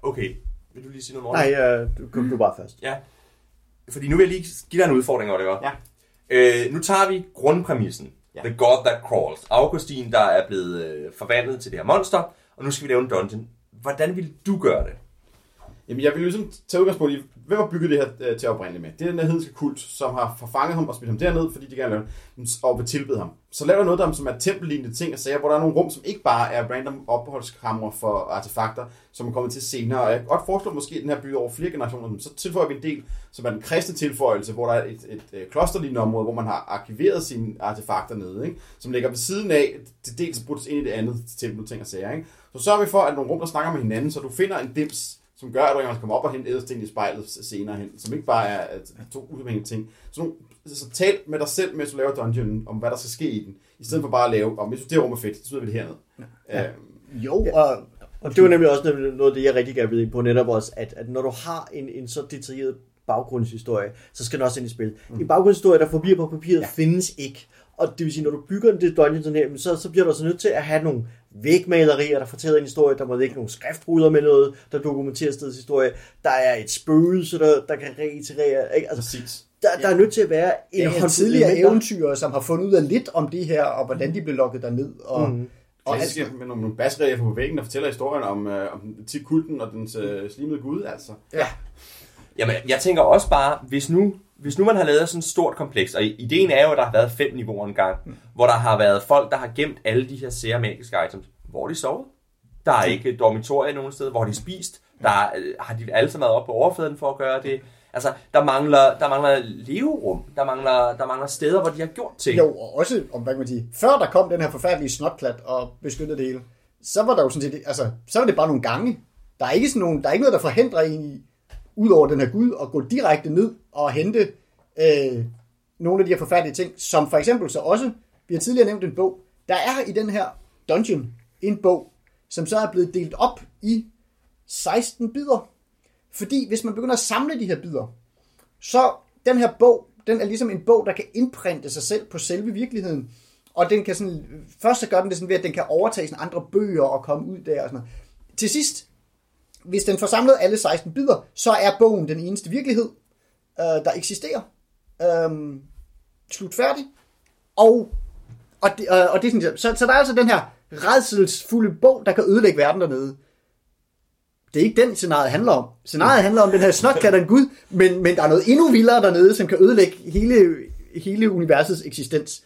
Okay, vil du lige sige noget om Nej, øh, du kom du bare først. Ja. Fordi nu vil jeg lige give dig en udfordring, Oliver. Ja. Øh, nu tager vi grundpræmissen. Ja. The God That Crawls. Augustin, der er blevet øh, forvandlet til det her monster, og nu skal vi lave en dungeon. Hvordan vil du gøre det? Jamen, jeg vil ligesom tage udgangspunkt i, hvem har bygget det her øh, til oprindeligt med? Det er den her hedenske kult, som har forfanget ham og smidt ham derned, fordi de gerne vil mm, og vil tilbede ham. Så laver der noget, der som er tempellignende ting og sager, hvor der er nogle rum, som ikke bare er random opholdskamre for artefakter, som er kommet til senere. Og jeg kan godt foreslå måske, at den her by over flere generationer, men så tilføjer vi en del, som er den kristne tilføjelse, hvor der er et, et, et, klosterlignende område, hvor man har arkiveret sine artefakter nede, ikke? som ligger ved siden af, det dels brudt ind i det andet tempel, ting og sager. Ikke? Så sørger vi for, at nogle rum, der snakker med hinanden, så du finder en dims, som gør, at du kan komme op og hente ædelsten i spejlet senere hen, som ikke bare er at to uafhængige ting. Så, nu, så tal med dig selv, mens du laver dungeonen, om hvad der skal ske i den, i stedet for bare at lave, om hvis du det rum er fedt, så smider vi det herned. Ja. Øhm, Jo, og Og det var nemlig også noget af det, jeg rigtig gerne vil ind på netop også, at, at når du har en, en så detaljeret baggrundshistorie, så skal den også ind i spil. Mm. En baggrundshistorie, der forbliver på papiret, ja. findes ikke. Og det vil sige, når du bygger en det dungeon sådan her, så, så bliver du også nødt til at have nogle vægmalerier, der fortæller en historie. Der må ikke nogle skriftruder med noget, der dokumenterer stedets historie. Der er et spøgelse, der, der kan reiterere. Ikke? Altså, Præcis. der, der er nødt til at være en håndfuld tidligere elementer. eventyr, som har fundet ud af lidt om det her, og hvordan de blev lukket derned. Og, mm. og alt, Klassisk med nogle, basrelier på væggen, der fortæller historien om, øh, om den kulten og dens øh, slimede gud, altså. Jamen, jeg tænker også bare, hvis nu, hvis nu man har lavet sådan et stort kompleks, og ideen er jo, at der har været fem niveauer engang, mm. hvor der har været folk, der har gemt alle de her sære magiske items. Hvor de sovet? Der er ikke et dormitorie nogen sted. Hvor de spist? Der er, øh, har de alle sammen været oppe på overfladen for at gøre det? Altså, der mangler, der mangler leverum. Der mangler, der mangler steder, hvor de har gjort ting. Jo, og også, om hvad kan man sige, før der kom den her forfærdelige snotklat og beskyttede det hele, så var der jo sådan set, altså, så var det bare nogle gange. Der er ikke, sådan nogen, der er ikke noget, der forhindrer en i, ud over den her gud, at gå direkte ned og hente øh, nogle af de her forfærdelige ting, som for eksempel så også, vi har tidligere nævnt en bog, der er i den her dungeon en bog, som så er blevet delt op i 16 bidder. Fordi hvis man begynder at samle de her bidder, så den her bog, den er ligesom en bog, der kan indprinte sig selv på selve virkeligheden. Og den kan sådan, først så gør den det sådan ved, at den kan overtage sådan andre bøger og komme ud der og sådan noget. Til sidst, hvis den får samlet alle 16 bidder, så er bogen den eneste virkelighed, øh, der eksisterer. Øh, slut færdig. Og, og, det, øh, og det er sådan, så, så der er altså den her redselsfulde bog, der kan ødelægge verden dernede. Det er ikke den, scenariet handler om. Scenariet handler om den her snotkat en gud, men, men der er noget endnu vildere dernede, som kan ødelægge hele, hele universets eksistens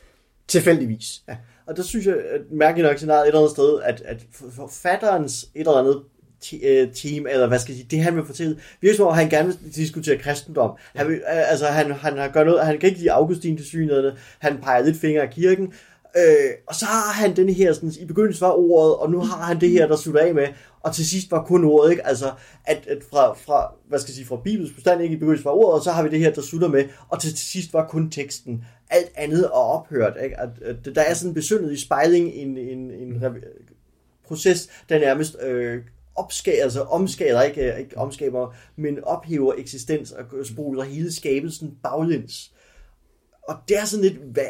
tilfældigvis. Ja. Og der synes jeg, at mærkeligt nok scenariet et eller andet sted, at, at forfatterens et eller andet Øh, team, eller hvad skal jeg sige, det han vil fortælle, virker som om, han gerne vil diskutere kristendom. Han, vil, øh, altså, han, han har gør noget, han kan ikke lide Augustin til synligheden, han peger lidt fingre af kirken, øh, og så har han den her, sådan, i begyndelsen var ordet, og nu har han det her, der slutter af med, og til sidst var kun ordet, ikke? Altså, at, at fra, fra, hvad skal jeg sige, fra Bibels bestand, ikke i begyndelsen var ordet, og så har vi det her, der slutter med, og til, til sidst var kun teksten. Alt andet er ophørt, ikke? At, at der er sådan en besyndet i spejling, en, en, en en proces, der nærmest øh, opskaber, altså omskaber, ikke, ikke omskaber, men ophæver eksistens og spoler hele skabelsen baglæns. Og det er sådan lidt, hvad,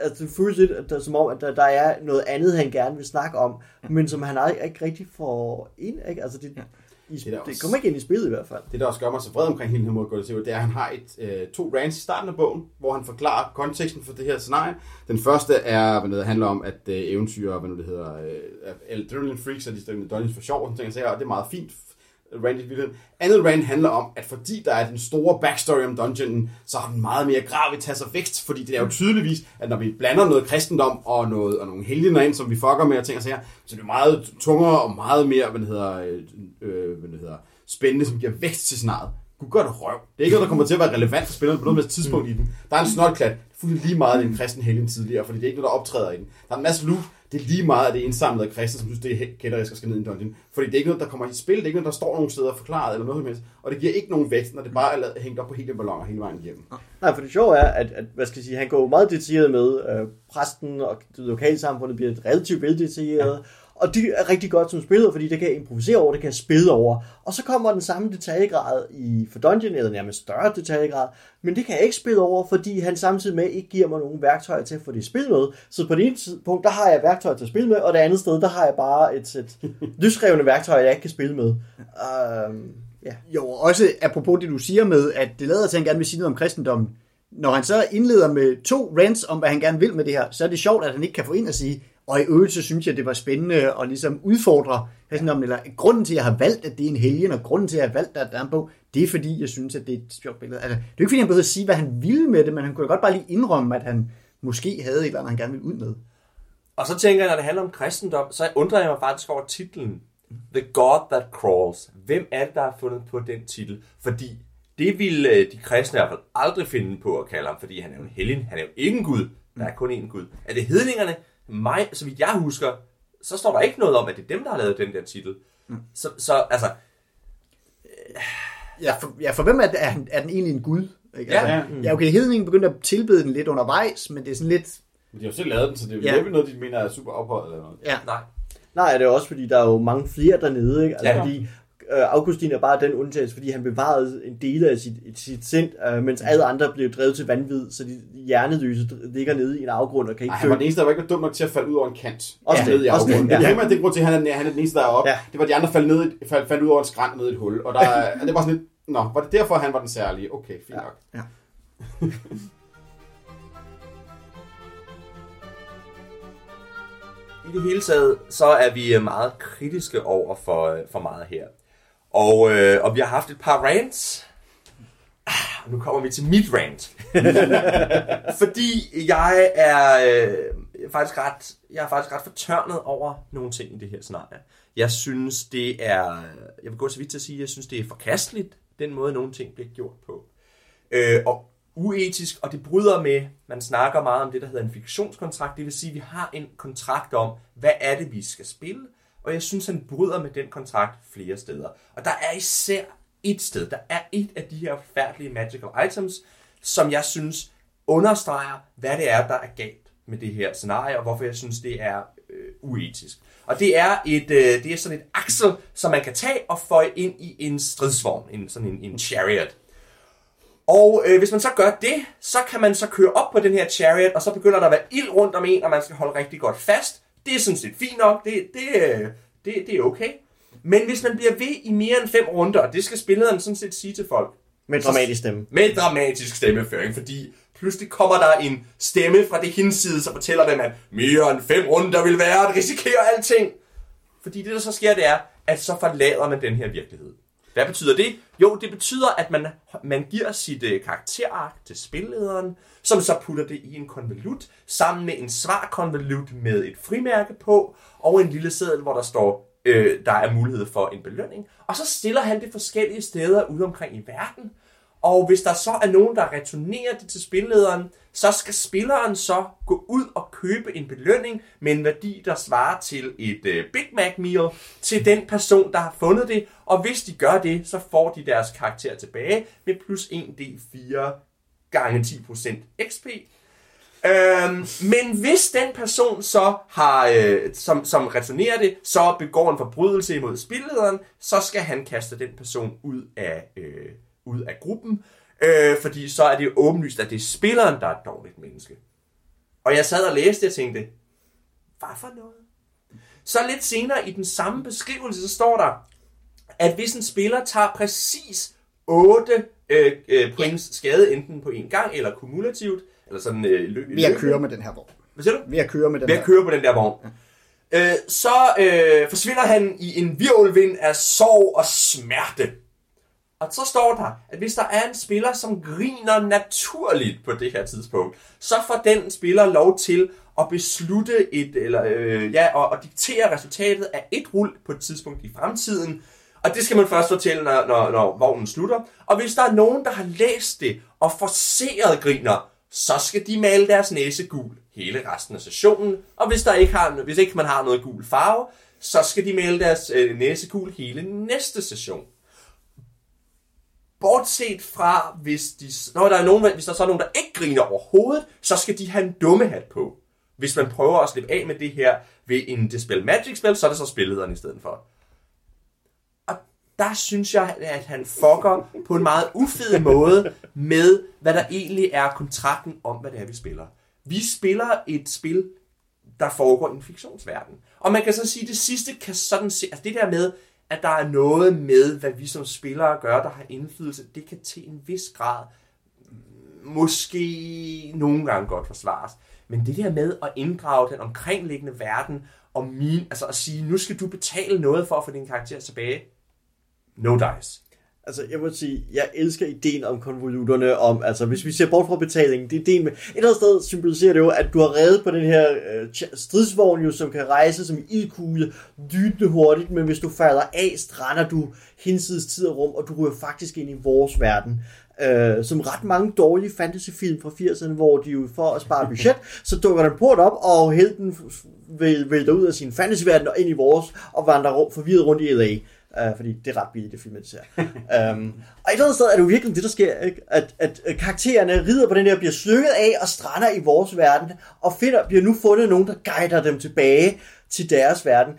altså det føles lidt, at der, som om, at der, der er noget andet, han gerne vil snakke om, men som han ikke, ikke rigtig får ind, ikke? Altså det, i, Det da det også- kommer ikke ind i spillet i hvert fald. Det, der også gør mig så vred omkring hele den her måde at gå det til, det er, at han har et, øh, to rants i starten af bogen, hvor han forklarer konteksten for det her scenarie. Den første er, hvad det handler om, at øh, eventyr, hvad nu det hedder, øh, Adrenaline Freaks, og de står med for sjov, og sådan ting, og det er meget fint rant i virkeligheden. Andet rant handler om, at fordi der er den store backstory om dungeonen, så har den meget mere gravitas og vægt, fordi det er jo tydeligvis, at når vi blander noget kristendom og, noget, og nogle helgener ind, som vi fucker med og ting og sager, så det er meget tungere og meget mere, hvad det hedder, øh, øh hvad det hedder spændende, som giver vækst til snart. Gud gør det røv. Det er ikke noget, der kommer til at være relevant for spillerne på noget med tidspunkt i den. Der er en snotklat. Det fuldstændig lige meget, i en kristen helgen tidligere, fordi det er ikke noget, der optræder i den. Der er en masse loot. Det er lige meget, at det indsamlet af kristne, som synes, det er kætterisk at skal ned i en dungeon. Fordi det er ikke noget, der kommer i spil. Det er ikke noget, der står nogen steder forklaret eller noget som helst. Og det giver ikke nogen vækst, når det bare er hængt op på hele balloner hele vejen igennem. Nej, for det sjove er, at, at hvad skal jeg sige, han går meget detaljeret med øh, præsten, og det lokalsamfundet bliver relativt veldetaljeret, ja. Og det er rigtig godt som spiller, fordi det kan jeg improvisere over, det kan jeg spille over. Og så kommer den samme detaljegrad i for Dungeon, eller nærmest større detaljegrad, men det kan jeg ikke spille over, fordi han samtidig med ikke giver mig nogen værktøjer til at få det spil med. Så på det ene punkt, der har jeg værktøjer til at spille med, og det andet sted, der har jeg bare et sæt løsrevne værktøjer, jeg ikke kan spille med. Um, ja. Jo, og også apropos det, du siger med, at det lader til, at han gerne vil sige noget om kristendommen. Når han så indleder med to rants om, hvad han gerne vil med det her, så er det sjovt, at han ikke kan få ind og sige, og i øvrigt så synes jeg, det var spændende at ligesom udfordre altså, kristendommen, eller grunden til, at jeg har valgt, at det er en helgen, og grunden til, at jeg har valgt, at der er en bog, det er fordi, jeg synes, at det er et sjovt billede. Altså, det er jo ikke fordi, han behøver at sige, hvad han ville med det, men han kunne godt bare lige indrømme, at han måske havde et eller andet, han gerne ville ud med. Og så tænker jeg, når det handler om kristendom, så undrer jeg mig faktisk over titlen. The God That Crawls. Hvem er det, der har fundet på den titel? Fordi det ville øh, de kristne i hvert fald aldrig finde på at kalde ham, fordi han er jo en helgen. Han er jo ikke en gud. Der er kun én gud. Er det hedningerne? Mig, så vidt jeg husker, så står der ikke noget om, at det er dem, der har lavet den der titel. Så, så altså, Ja, for, ja, for hvem er, det, er, er den egentlig en gud? Ikke? Ja. Altså, ja, okay, hedningen begyndte at tilbede den lidt undervejs, men det er sådan lidt... Men de har jo selv lavet den, så det er jo Ja. ja. næppe noget, de mener er super ophøjet eller noget. Ja, nej. Nej, det er også fordi, der er jo mange flere dernede, ikke? Altså, Ja. ja. fordi Augustin er bare den undtagelse, fordi han bevarede en del af sit, sit sind, øh, mens alle andre blev drevet til vanvid, så de hjernelyse ligger nede i en afgrund og kan ikke Ej, han var den eneste, der var ikke var dum nok til at falde ud over en kant. Også ned det, i det, afgrunden. ja. Det er primært det grund til, at han er, han er den eneste, der er oppe. Ja. Det var de andre, der faldt, ned, i- faldt, faldt ud over en skrant ned i et hul. Og der, er- det var sådan lidt, nå, var det derfor, han var den særlige? Okay, fint nok. Ja. I det hele taget, så er vi øh, meget kritiske over for, øh, for meget her. Og, øh, og vi har haft et par rants. Ah, nu kommer vi til mit rant. Fordi jeg er, øh, faktisk ret, jeg er faktisk ret fortørnet over nogle ting i det her scenarie. Jeg synes, det er... Jeg vil gå så vidt til at sige, at jeg synes, det er forkasteligt, den måde, nogle ting bliver gjort på. Øh, og uetisk, og det bryder med, man snakker meget om det, der hedder en fiktionskontrakt, det vil sige, at vi har en kontrakt om, hvad er det, vi skal spille, og jeg synes, han bryder med den kontrakt flere steder. Og der er især et sted, der er et af de her forfærdelige magical items, som jeg synes understreger, hvad det er, der er galt med det her scenarie, og hvorfor jeg synes, det er øh, uetisk. Og det er, et, øh, det er sådan et aksel, som man kan tage og føje ind i en stridsvogn, en, sådan en, en chariot. Og øh, hvis man så gør det, så kan man så køre op på den her chariot, og så begynder der at være ild rundt om en, og man skal holde rigtig godt fast. Det er sådan set fint nok, det, det, øh, det, det er okay. Men hvis man bliver ved i mere end fem runder, og det skal spillederen sådan set sige til folk, med dramatisk stemme. med dramatisk stemmeføring, fordi pludselig kommer der en stemme fra det hinsides og fortæller dem, at mere end fem runder vil være at risikere alting. Fordi det, der så sker, det er, at så forlader man den her virkelighed. Hvad betyder det? Jo, det betyder, at man, man giver sit øh, karakterark til spillederen, som så putter det i en konvolut, sammen med en svarkonvolut med et frimærke på, og en lille seddel, hvor der står, øh, der er mulighed for en belønning. Og så stiller han det forskellige steder ude omkring i verden. Og hvis der så er nogen, der returnerer det til spillederen, så skal spilleren så gå ud og købe en belønning med en værdi, der svarer til et øh, Big Mac meal til den person, der har fundet det. Og hvis de gør det, så får de deres karakter tilbage med plus 1d4 gange 10% XP. Øhm, men hvis den person så har, øh, som, som returnerer det, så begår en forbrydelse imod spillederen, så skal han kaste den person ud af, øh, ud af gruppen, øh, fordi så er det åbenlyst, at det er spilleren, der er et dårligt menneske. Og jeg sad og læste og tænkte, hvad for noget? Så lidt senere i den samme beskrivelse, så står der, at hvis en spiller tager præcis 8 øh, øh, points skade, enten på en gang eller kumulativt, eller sådan øh, løb, Ved at køre med den her vogn. Hvad siger du? Ved at køre med den Ved at køre på den der vogn. Øh, så øh, forsvinder han i en virvelvind af sorg og smerte. Og så står der, at hvis der er en spiller, som griner naturligt på det her tidspunkt, så får den spiller lov til at beslutte et, eller øh, ja, og, og diktere resultatet af et rul på et tidspunkt i fremtiden. Og det skal man først fortælle, når, når, når vognen slutter. Og hvis der er nogen, der har læst det og forseret griner, så skal de male deres næse gul hele resten af sessionen. Og hvis, der ikke har, hvis ikke man har noget gul farve, så skal de male deres øh, næse gul hele næste session. Bortset fra, hvis, de, når der er nogen, hvis der så er nogen, der ikke griner overhovedet, så skal de have en dumme hat på. Hvis man prøver at slippe af med det her ved en Dispel Magic-spil, så er det så spillederen i stedet for. Og der synes jeg, at han fucker på en meget ufed måde med, hvad der egentlig er kontrakten om, hvad det er, vi spiller. Vi spiller et spil, der foregår i en fiktionsverden. Og man kan så sige, at det sidste kan sådan se, altså det der med, at der er noget med, hvad vi som spillere gør, der har indflydelse, det kan til en vis grad måske nogle gange godt forsvares. Men det der med at inddrage den omkringliggende verden, og min, altså at sige, nu skal du betale noget for at få din karakter tilbage. No dice. Altså, jeg må sige, jeg elsker ideen om konvolutterne, om, altså, hvis vi ser bort fra betalingen, det er ideen med, et eller andet sted symboliserer det jo, at du har reddet på den her øh, stridsvogn, jo, som kan rejse som ildkugle, dydende hurtigt, men hvis du falder af, strander du hinsides tid og rum, og du ryger faktisk ind i vores verden. Øh, som ret mange dårlige fantasyfilm fra 80'erne, hvor de jo for at spare budget, så dukker den port op, og helten vælter ud af sin fantasyverden og ind i vores, og vandrer rundt, forvirret rundt i LA. Uh, fordi det er ret billigt, det film, det ser. um, og et eller andet sted er det jo virkelig det, der sker, ikke? At, at øh, karaktererne rider på den her, bliver slynget af og strander i vores verden, og finder, bliver nu fundet nogen, der guider dem tilbage til deres verden.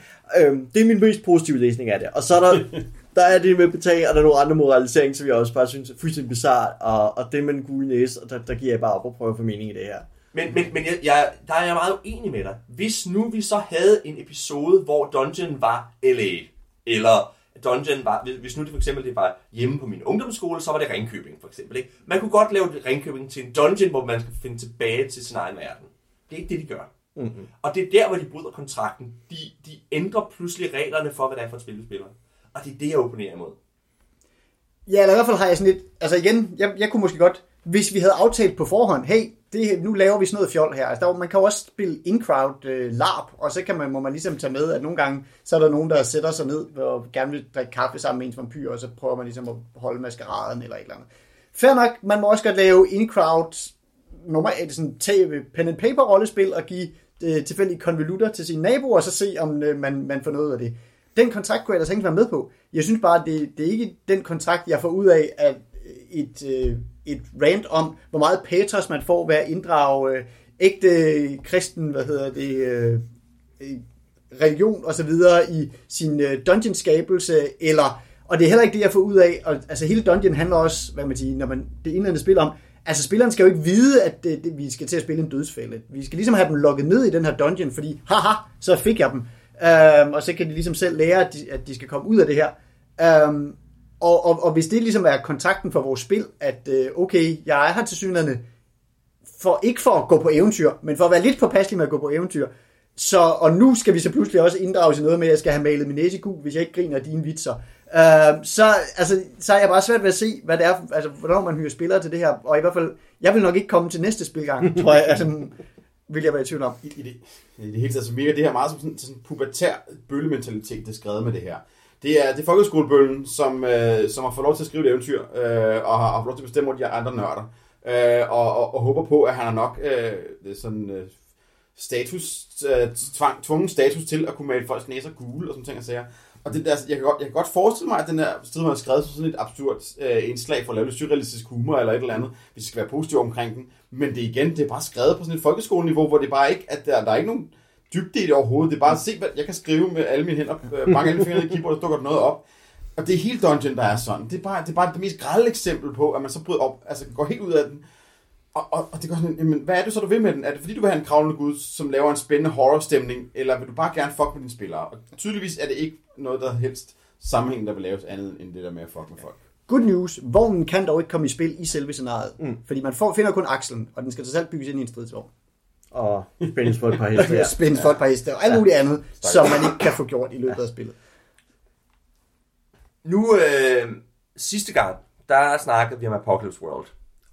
Um, det er min mest positive læsning af det. Og så er der, der er det med betaling, og der er nogle andre moraliseringer, som jeg også bare synes er fuldstændig bizart, og, og det med den gule næse, og der, der giver jeg bare op og prøver at få mening i det her. Men, men, men jeg, jeg, der er jeg meget uenig med dig. Hvis nu vi så havde en episode, hvor Dungeon var LA, eller Dungeon var, hvis- nu det for eksempel det var hjemme på min ungdomsskole, så var det Ringkøbing for eksempel. Ikke? Man kunne godt lave Ringkøbing til en dungeon, hvor man skal finde tilbage til sin egen verden. Det er ikke det, de gør. Mm-hmm. Og det er der, hvor de bryder kontrakten. De, de ændrer pludselig reglerne for, hvad det er for et spil, spiller. Og det er det, jeg opponerer imod. Ja, eller i hvert fald har jeg sådan lidt, altså igen, jeg, jeg kunne måske godt, hvis vi havde aftalt på forhånd, hey, det, nu laver vi sådan noget fjol her. Altså, der, man kan jo også spille in-crowd øh, LARP, og så kan man, må man ligesom tage med, at nogle gange, så er der nogen, der sætter sig ned og gerne vil drikke kaffe sammen med ens vampyr, og så prøver man ligesom at holde maskeraden eller et eller andet. Fair nok, man må også godt lave in-crowd, normalt øh, sådan tv, øh, pen and paper rollespil og give øh, tilfældige konvolutter til sine naboer, og så se, om øh, man, man får noget af det. Den kontrakt kunne jeg ellers ikke være med på. Jeg synes bare, det, det er ikke den kontrakt, jeg får ud af, at øh, et, øh, et rant om, hvor meget patos man får ved at inddrage øh, ægte kristen, hvad hedder det, øh, øh, religion og så videre i sin øh, dungeon-skabelse, eller, og det er heller ikke det, jeg får ud af, og, altså hele dungeon handler også, hvad man siger, når man, det indledende spil om, altså spilleren skal jo ikke vide, at det, det, vi skal til at spille en dødsfælde. Vi skal ligesom have dem lukket ned i den her dungeon, fordi, haha, så fik jeg dem. Øhm, og så kan de ligesom selv lære, at de, at de skal komme ud af det her. Øhm, og, og, og hvis det ligesom er kontakten for vores spil, at øh, okay, jeg er her til synligheden, for, ikke for at gå på eventyr, men for at være lidt påpasselig med at gå på eventyr. Så, og nu skal vi så pludselig også inddrage i noget med, at jeg skal have malet min næse gul, hvis jeg ikke griner af dine vitser. Uh, så, altså, så er jeg bare svært ved at se, hvad det er, altså, hvornår man hyrer spillere til det her. Og i hvert fald, jeg vil nok ikke komme til næste spilgang, tror jeg. Altså, vil jeg være i tvivl om. i, i, det, i det hele taget, så virker det her meget som sådan, sådan en pubertær bøllementalitet, det er skrevet med det her. Det er, det er folkeskolebøllen, som, øh, som har fået lov til at skrive et eventyr, øh, og har, har fået lov til at bestemme over de andre nørder, øh, og, og, og håber på, at han har nok øh, sådan øh, status, øh, tvang, tvungen status til at kunne male folks næser gule og sådan ting og sager. Og det der, jeg, kan godt, jeg kan godt forestille mig, at den der sted, man har skrevet som sådan et absurd øh, indslag for at lave lidt surrealistisk humor eller et eller andet, hvis vi skal være positive omkring den. Men det er igen, det er bare skrevet på sådan et folkeskoleniveau, hvor det bare ikke, at der, der er ikke nogen dybde i det overhovedet. Det er bare at se, hvad jeg kan skrive med alle mine hænder, øh, banke alle fingrene i keyboard, og dukker der noget op. Og det er hele dungeon, der er sådan. Det er bare det, er bare det mest grælde eksempel på, at man så bryder op, altså går helt ud af den. Og, og, og det går sådan, jamen, hvad er det så, du vil med den? Er det fordi, du vil have en kravlende gud, som laver en spændende horrorstemning, eller vil du bare gerne fuck med dine spillere? Og tydeligvis er det ikke noget, der helst sammenhæng, der vil laves andet end det der med at fuck med folk. Good news, vognen kan dog ikke komme i spil i selve scenariet. Mm. Fordi man får, finder kun akslen, og den skal så selv bygges ind i en stridsvogn. Og spændes på et par heste. Ja. Spændes for et par heste og alt muligt andet, som man ikke kan få gjort i løbet af spillet. Nu, øh, sidste gang, der snakkede vi om Apocalypse World.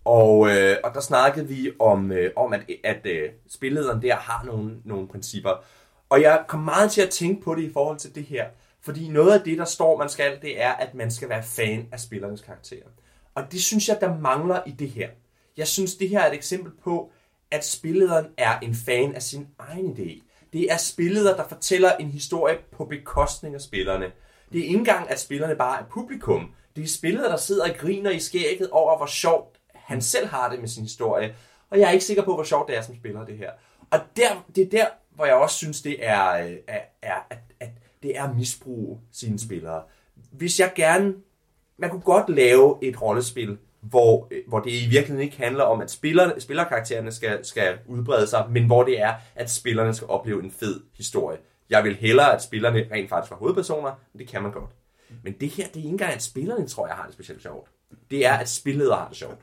Og, øh, og der snakkede vi om, øh, om at, at øh, spillederen der har nogle, nogle principper. Og jeg kom meget til at tænke på det i forhold til det her. Fordi noget af det, der står, man skal, det er, at man skal være fan af spillernes karakterer. Og det synes jeg, der mangler i det her. Jeg synes, det her er et eksempel på, at spillederen er en fan af sin egen idé. Det er spilleder, der fortæller en historie på bekostning af spillerne. Det er ikke engang, at spillerne bare er publikum. Det er spillere, der sidder og griner i skægget over, hvor sjovt han selv har det med sin historie. Og jeg er ikke sikker på, hvor sjovt det er som spiller, det her. Og der, det er der, hvor jeg også synes, det er, øh, er, er at, at det er at misbruge sine spillere. Hvis jeg gerne... Man kunne godt lave et rollespil, hvor, øh, hvor det i virkeligheden ikke handler om, at spiller, spillerkaraktererne skal, skal udbrede sig, men hvor det er, at spillerne skal opleve en fed historie. Jeg vil hellere, at spillerne rent faktisk var hovedpersoner, men det kan man godt. Men det her, det er ikke engang, at spillerne, tror jeg, har det specielt sjovt. Det er, at spilledere har det sjovt.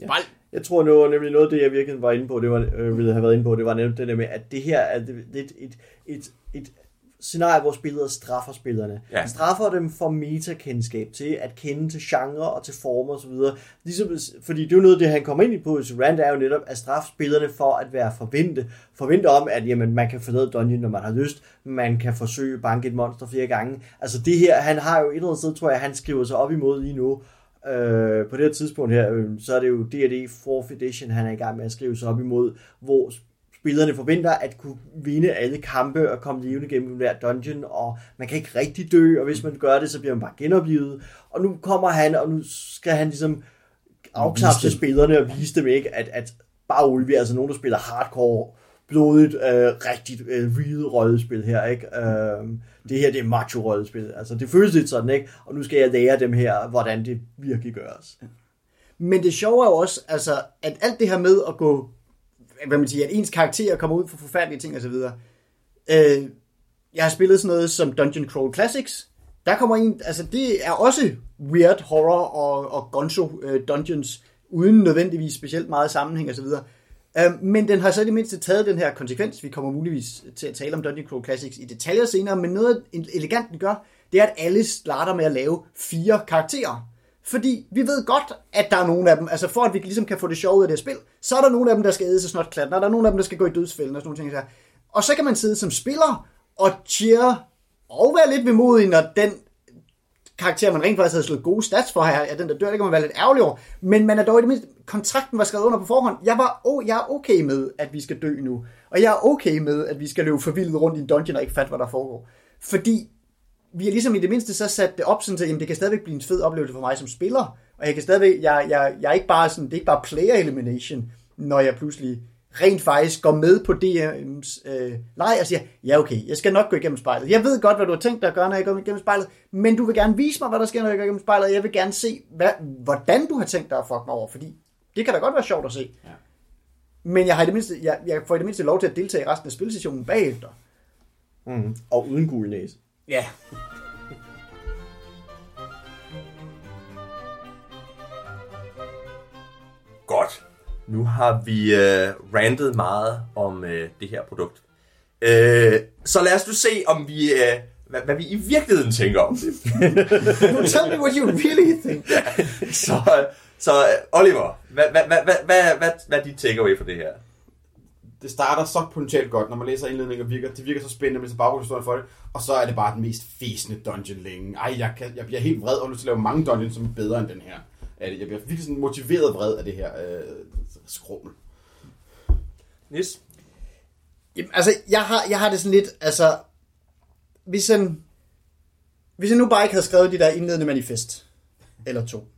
Ja. Jeg tror nu, nemlig noget af det, jeg virkelig var inde på, det var, øh, ville have været inde på, det var nemlig det der med, at det her er lidt et, et, et, et scenarie, hvor spillere straffer spillerne. Ja. Straffer dem for metakendskab til at kende til genre og til former osv. Ligesom, fordi det er jo noget, det han kommer ind i på, så Rand er jo netop at straffe spillerne for at være forvente. Forvente om, at jamen, man kan forlade dungeon, når man har lyst. Man kan forsøge at banke et monster flere gange. Altså det her, han har jo et eller andet sted, tror jeg, han skriver sig op imod lige nu. Øh, på det her tidspunkt her, øh, så er det jo D&D 4th edition, han er i gang med at skrive sig op imod, hvor spillerne forventer at kunne vinde alle kampe og komme levende gennem hver dungeon, og man kan ikke rigtig dø, og hvis man gør det, så bliver man bare genoplevet. Og nu kommer han, og nu skal han ligesom afknapse spillerne og vise dem ikke, at, at bare roligt, vi er altså nogen, der spiller hardcore blodigt, øh, rigtigt øh, real rollespil her, ikke? Øh, det her, det er macho rollespil. Altså, det føles lidt sådan, ikke? Og nu skal jeg lære dem her, hvordan det virkelig gøres. Men det sjove er jo også, altså, at alt det her med at gå, hvad man siger, at ens karakterer kommer ud for forfærdelige ting osv. Øh, jeg har spillet sådan noget som Dungeon Crawl Classics. Der kommer en, altså det er også weird horror og, og gonzo øh, dungeons, uden nødvendigvis specielt meget sammenhæng osv. Øh, men den har så i det mindste taget den her konsekvens. Vi kommer muligvis til at tale om Dungeon Crawl Classics i detaljer senere, men noget elegant den gør, det er, at alle starter med at lave fire karakterer. Fordi vi ved godt, at der er nogle af dem, altså for at vi ligesom kan få det sjove ud af det her spil, så er der nogle af dem, der skal æde sig snot klatten, og der er nogle af dem, der skal gå i dødsfælden og sådan nogle ting. Så. Og så kan man sidde som spiller og cheer og være lidt vemodig, når den karakter, man rent faktisk havde slået gode stats for her, at den der dør, det kan man være lidt ærgerlig over. Men man er dog i det mindste, kontrakten var skrevet under på forhånd. Jeg, var, oh, jeg er okay med, at vi skal dø nu. Og jeg er okay med, at vi skal løbe forvildet rundt i en dungeon og ikke fatte, hvad der foregår. Fordi vi har ligesom i det mindste så sat det op sådan, at jamen, det kan stadigvæk blive en fed oplevelse for mig som spiller. Og jeg kan stadigvæk, jeg, jeg, jeg er ikke bare sådan, det er ikke bare player elimination, når jeg pludselig rent faktisk går med på DM's øh, leg og siger, ja okay, jeg skal nok gå igennem spejlet. Jeg ved godt, hvad du har tænkt dig at gøre, når jeg går igennem spejlet, men du vil gerne vise mig, hvad der sker, når jeg går igennem spejlet, og jeg vil gerne se, hvad, hvordan du har tænkt dig at fuck mig over, fordi det kan da godt være sjovt at se. Ja. Men jeg, har i det mindste, jeg, jeg får i det mindste lov til at deltage i resten af spilsessionen bagefter. Mm. Og uden gul næse. Ja. Godt. Nu har vi øh, rantet meget om øh, det her produkt. Øh, så lad os nu se, om vi, øh, hvad, hvad vi i virkeligheden tænker om det. no, tell me what you really think. så, så Oliver, hvad, hvad, hvad, hvad, hvad, hvad, hvad er dit takeaway for det her? Det starter så potentielt godt, når man læser indledningen og virker, det virker så spændende med så baggrundshistorien for det, og så er det bare den mest fæsende dungeon længe. Ej, jeg, kan, jeg bliver helt vred og lyst til at lave mange dungeons, som er bedre end den her. Jeg bliver virkelig sådan motiveret vred af det her øh, skrummel. Nis? Jamen, altså, jeg har, jeg har det sådan lidt, altså, hvis han, hvis jeg nu bare ikke havde skrevet de der indledende manifest, eller to,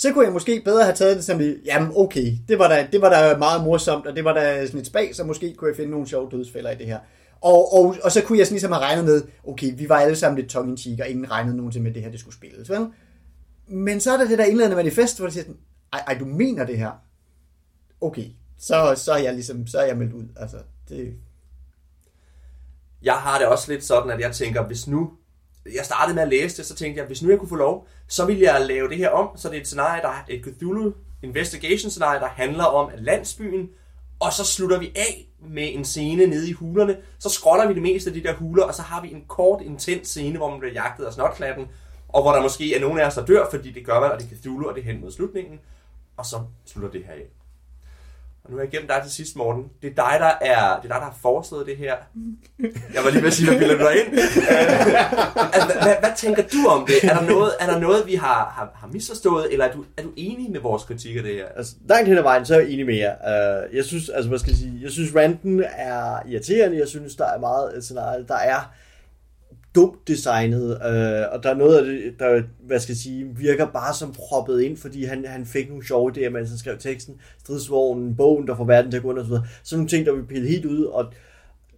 så kunne jeg måske bedre have taget det som, jamen okay, det var da, det var da meget morsomt, og det var da sådan et spag, så måske kunne jeg finde nogle sjove dødsfælder i det her. Og, og, og så kunne jeg sådan ligesom have regnet med, okay, vi var alle sammen lidt tongue in og ingen regnede nogensinde med, at det her det skulle spilles, vel? Men så er der det der indledende manifest, hvor det siger sådan, ej, ej, du mener det her? Okay, så, så er jeg ligesom, så er jeg meldt ud. Altså, det... Jeg har det også lidt sådan, at jeg tænker, hvis nu jeg startede med at læse det, så tænkte jeg, hvis nu jeg kunne få lov, så ville jeg lave det her om, så det er et scenarie, der er et Cthulhu investigation scenarie, der handler om landsbyen, og så slutter vi af med en scene nede i hulerne, så scroller vi det meste af de der huler, og så har vi en kort, intens scene, hvor man bliver jagtet af snotklatten, og hvor der måske er nogen af os, der dør, fordi det gør man, og det kan Cthulhu, og det er hen mod slutningen, og så slutter det her af. Og nu er jeg igennem dig til sidst, Morten. Det er dig, der, er, det er dig, der har foreslået det her. Jeg var lige ved at sige, hvad bilder du dig ind? Øh, altså, hvad, hvad, tænker du om det? Er der noget, er der noget vi har, har, har misforstået, eller er du, er du enig med vores kritik af det her? Altså, langt hen ad vejen, så er jeg enig med jer. Uh, jeg synes, altså, hvad skal jeg sige, jeg synes, ranten er irriterende. Jeg synes, der er meget scenarie. Der er dumt designet, øh, og der er noget af det, der hvad skal jeg sige, virker bare som proppet ind, fordi han, han fik nogle sjove idéer, mens han skrev teksten, stridsvognen, bogen, der får verden til at gå under osv. Sådan nogle ting, der vil pille helt ud, og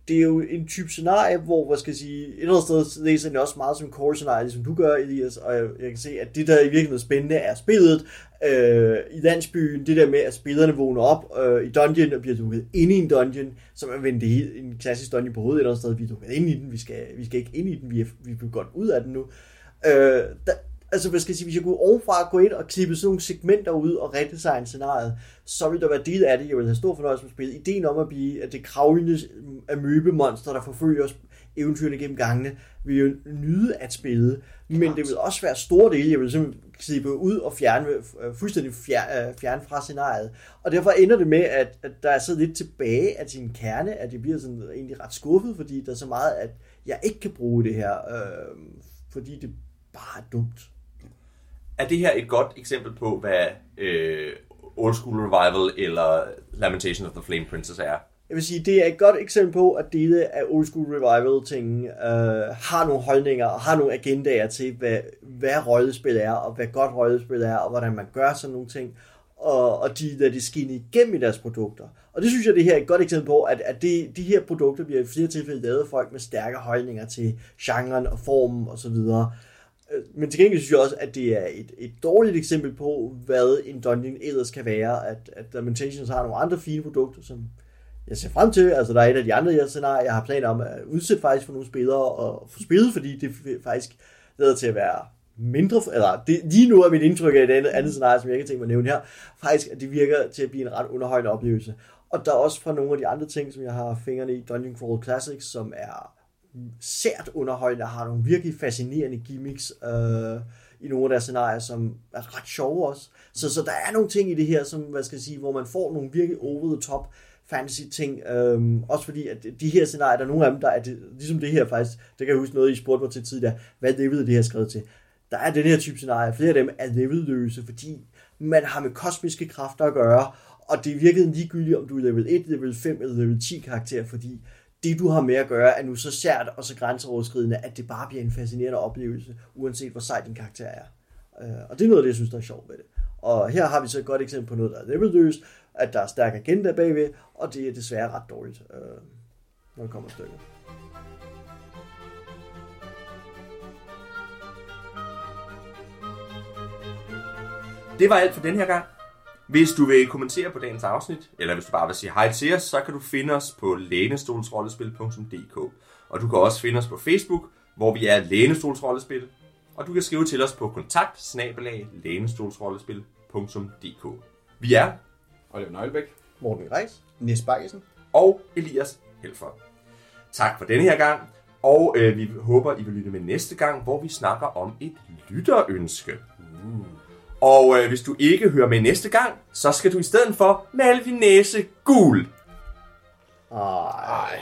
det er jo en type scenarie, hvor, hvad skal jeg sige, et eller andet sted læser jeg også meget som core scenarie, som du gør, Elias, og jeg, jeg kan se, at det, der i virkeligheden er spændende, er spillet øh, i landsbyen, det der med, at spillerne vågner op øh, i dungeon og bliver dukket ind i en dungeon, som er vendt i en klassisk dungeon på hovedet et eller andet sted, vi er dukket ind i den, vi skal, vi skal ikke ind i den, vi er, vi er godt ud af den nu. Øh, der, altså hvad skal jeg sige, hvis jeg kunne ovenfra gå ind og klippe sådan nogle segmenter ud og redesigne scenariet, så ville der være del af det, jeg ville have stor fornøjelse med spillet. Ideen om at blive, at det kravlende amøbemonster, der forfølger os eventyrene gennem gangene, vil jo nyde at spille, men Klart. det vil også være store dele, jeg vil simpelthen klippe ud og fjerne, øh, fuldstændig fjerne, øh, fjerne fra scenariet. Og derfor ender det med, at, at der er så lidt tilbage af sin kerne, at det bliver sådan egentlig ret skuffet, fordi der er så meget, at jeg ikke kan bruge det her, øh, fordi det bare er dumt. Er det her et godt eksempel på, hvad øh, Old School Revival eller Lamentation of the Flame Princess er? Jeg vil sige, det er et godt eksempel på, at dele af Old School Revival ting øh, har nogle holdninger og har nogle agendaer til, hvad, hvad rollespil er, og hvad godt rollespil er, og hvordan man gør sådan nogle ting. og, og de lader det skinne igennem i deres produkter. Og det synes jeg, det her er et godt eksempel på, at, at det, de her produkter bliver i flere tilfælde lavet af folk med stærke holdninger til genren og formen osv. Øh, Øh, men til gengæld synes jeg også, at det er et, et dårligt eksempel på, hvad en dungeon ellers kan være. At, at Lamentations har nogle andre fine produkter, som jeg ser frem til. Altså, der er et af de andre jeg scenarier, jeg har planer om at udsætte faktisk for nogle spillere og få spillet, fordi det faktisk lader til at være mindre, eller det, lige nu er mit indtryk af et andet, andet scenarie, som jeg ikke tænke mig at nævne her, faktisk, at det virker til at blive en ret underholdende oplevelse. Og der er også fra nogle af de andre ting, som jeg har fingrene i, Dungeon Crawl Classics, som er sært underholdende, har nogle virkelig fascinerende gimmicks øh, i nogle af deres scenarier, som er ret sjove også. Så, så der er nogle ting i det her, som, hvad skal jeg sige, hvor man får nogle virkelig over the top fantasy ting. Øhm, også fordi, at de her scenarier, der er nogle af dem, der er det, ligesom det her faktisk, det kan jeg huske noget, I spurgte mig til tidligere, hvad det ved, det her skrevet til. Der er den her type scenarier, flere af dem er levedløse, fordi man har med kosmiske kræfter at gøre, og det er virkelig ligegyldigt, om du er level 1, level 5 eller level 10 karakter, fordi det, du har med at gøre, er nu så sært og så grænseoverskridende, at det bare bliver en fascinerende oplevelse, uanset hvor sej din karakter er. Øh, og det er noget af det, jeg synes, der er sjovt ved det. Og her har vi så et godt eksempel på noget, der er levelløst, at der er stærk agenda bagved, og det er desværre ret dårligt, øh, når det kommer stykket. Det var alt for den her gang. Hvis du vil kommentere på dagens afsnit, eller hvis du bare vil sige hej til os, så kan du finde os på lænestolsrollespil.dk. Og du kan også finde os på Facebook, hvor vi er Lænestolsrollespil. Og du kan skrive til os på kontakt Vi er Oliver Nøglebæk. Morten Reis. Nis Bakkesen. og Elias Helfer. Tak for denne her gang, og øh, vi håber, I vil lytte med næste gang, hvor vi snakker om et lytterønske. Uh. Og øh, hvis du ikke hører med næste gang, så skal du i stedet for male din næse gul. Ej.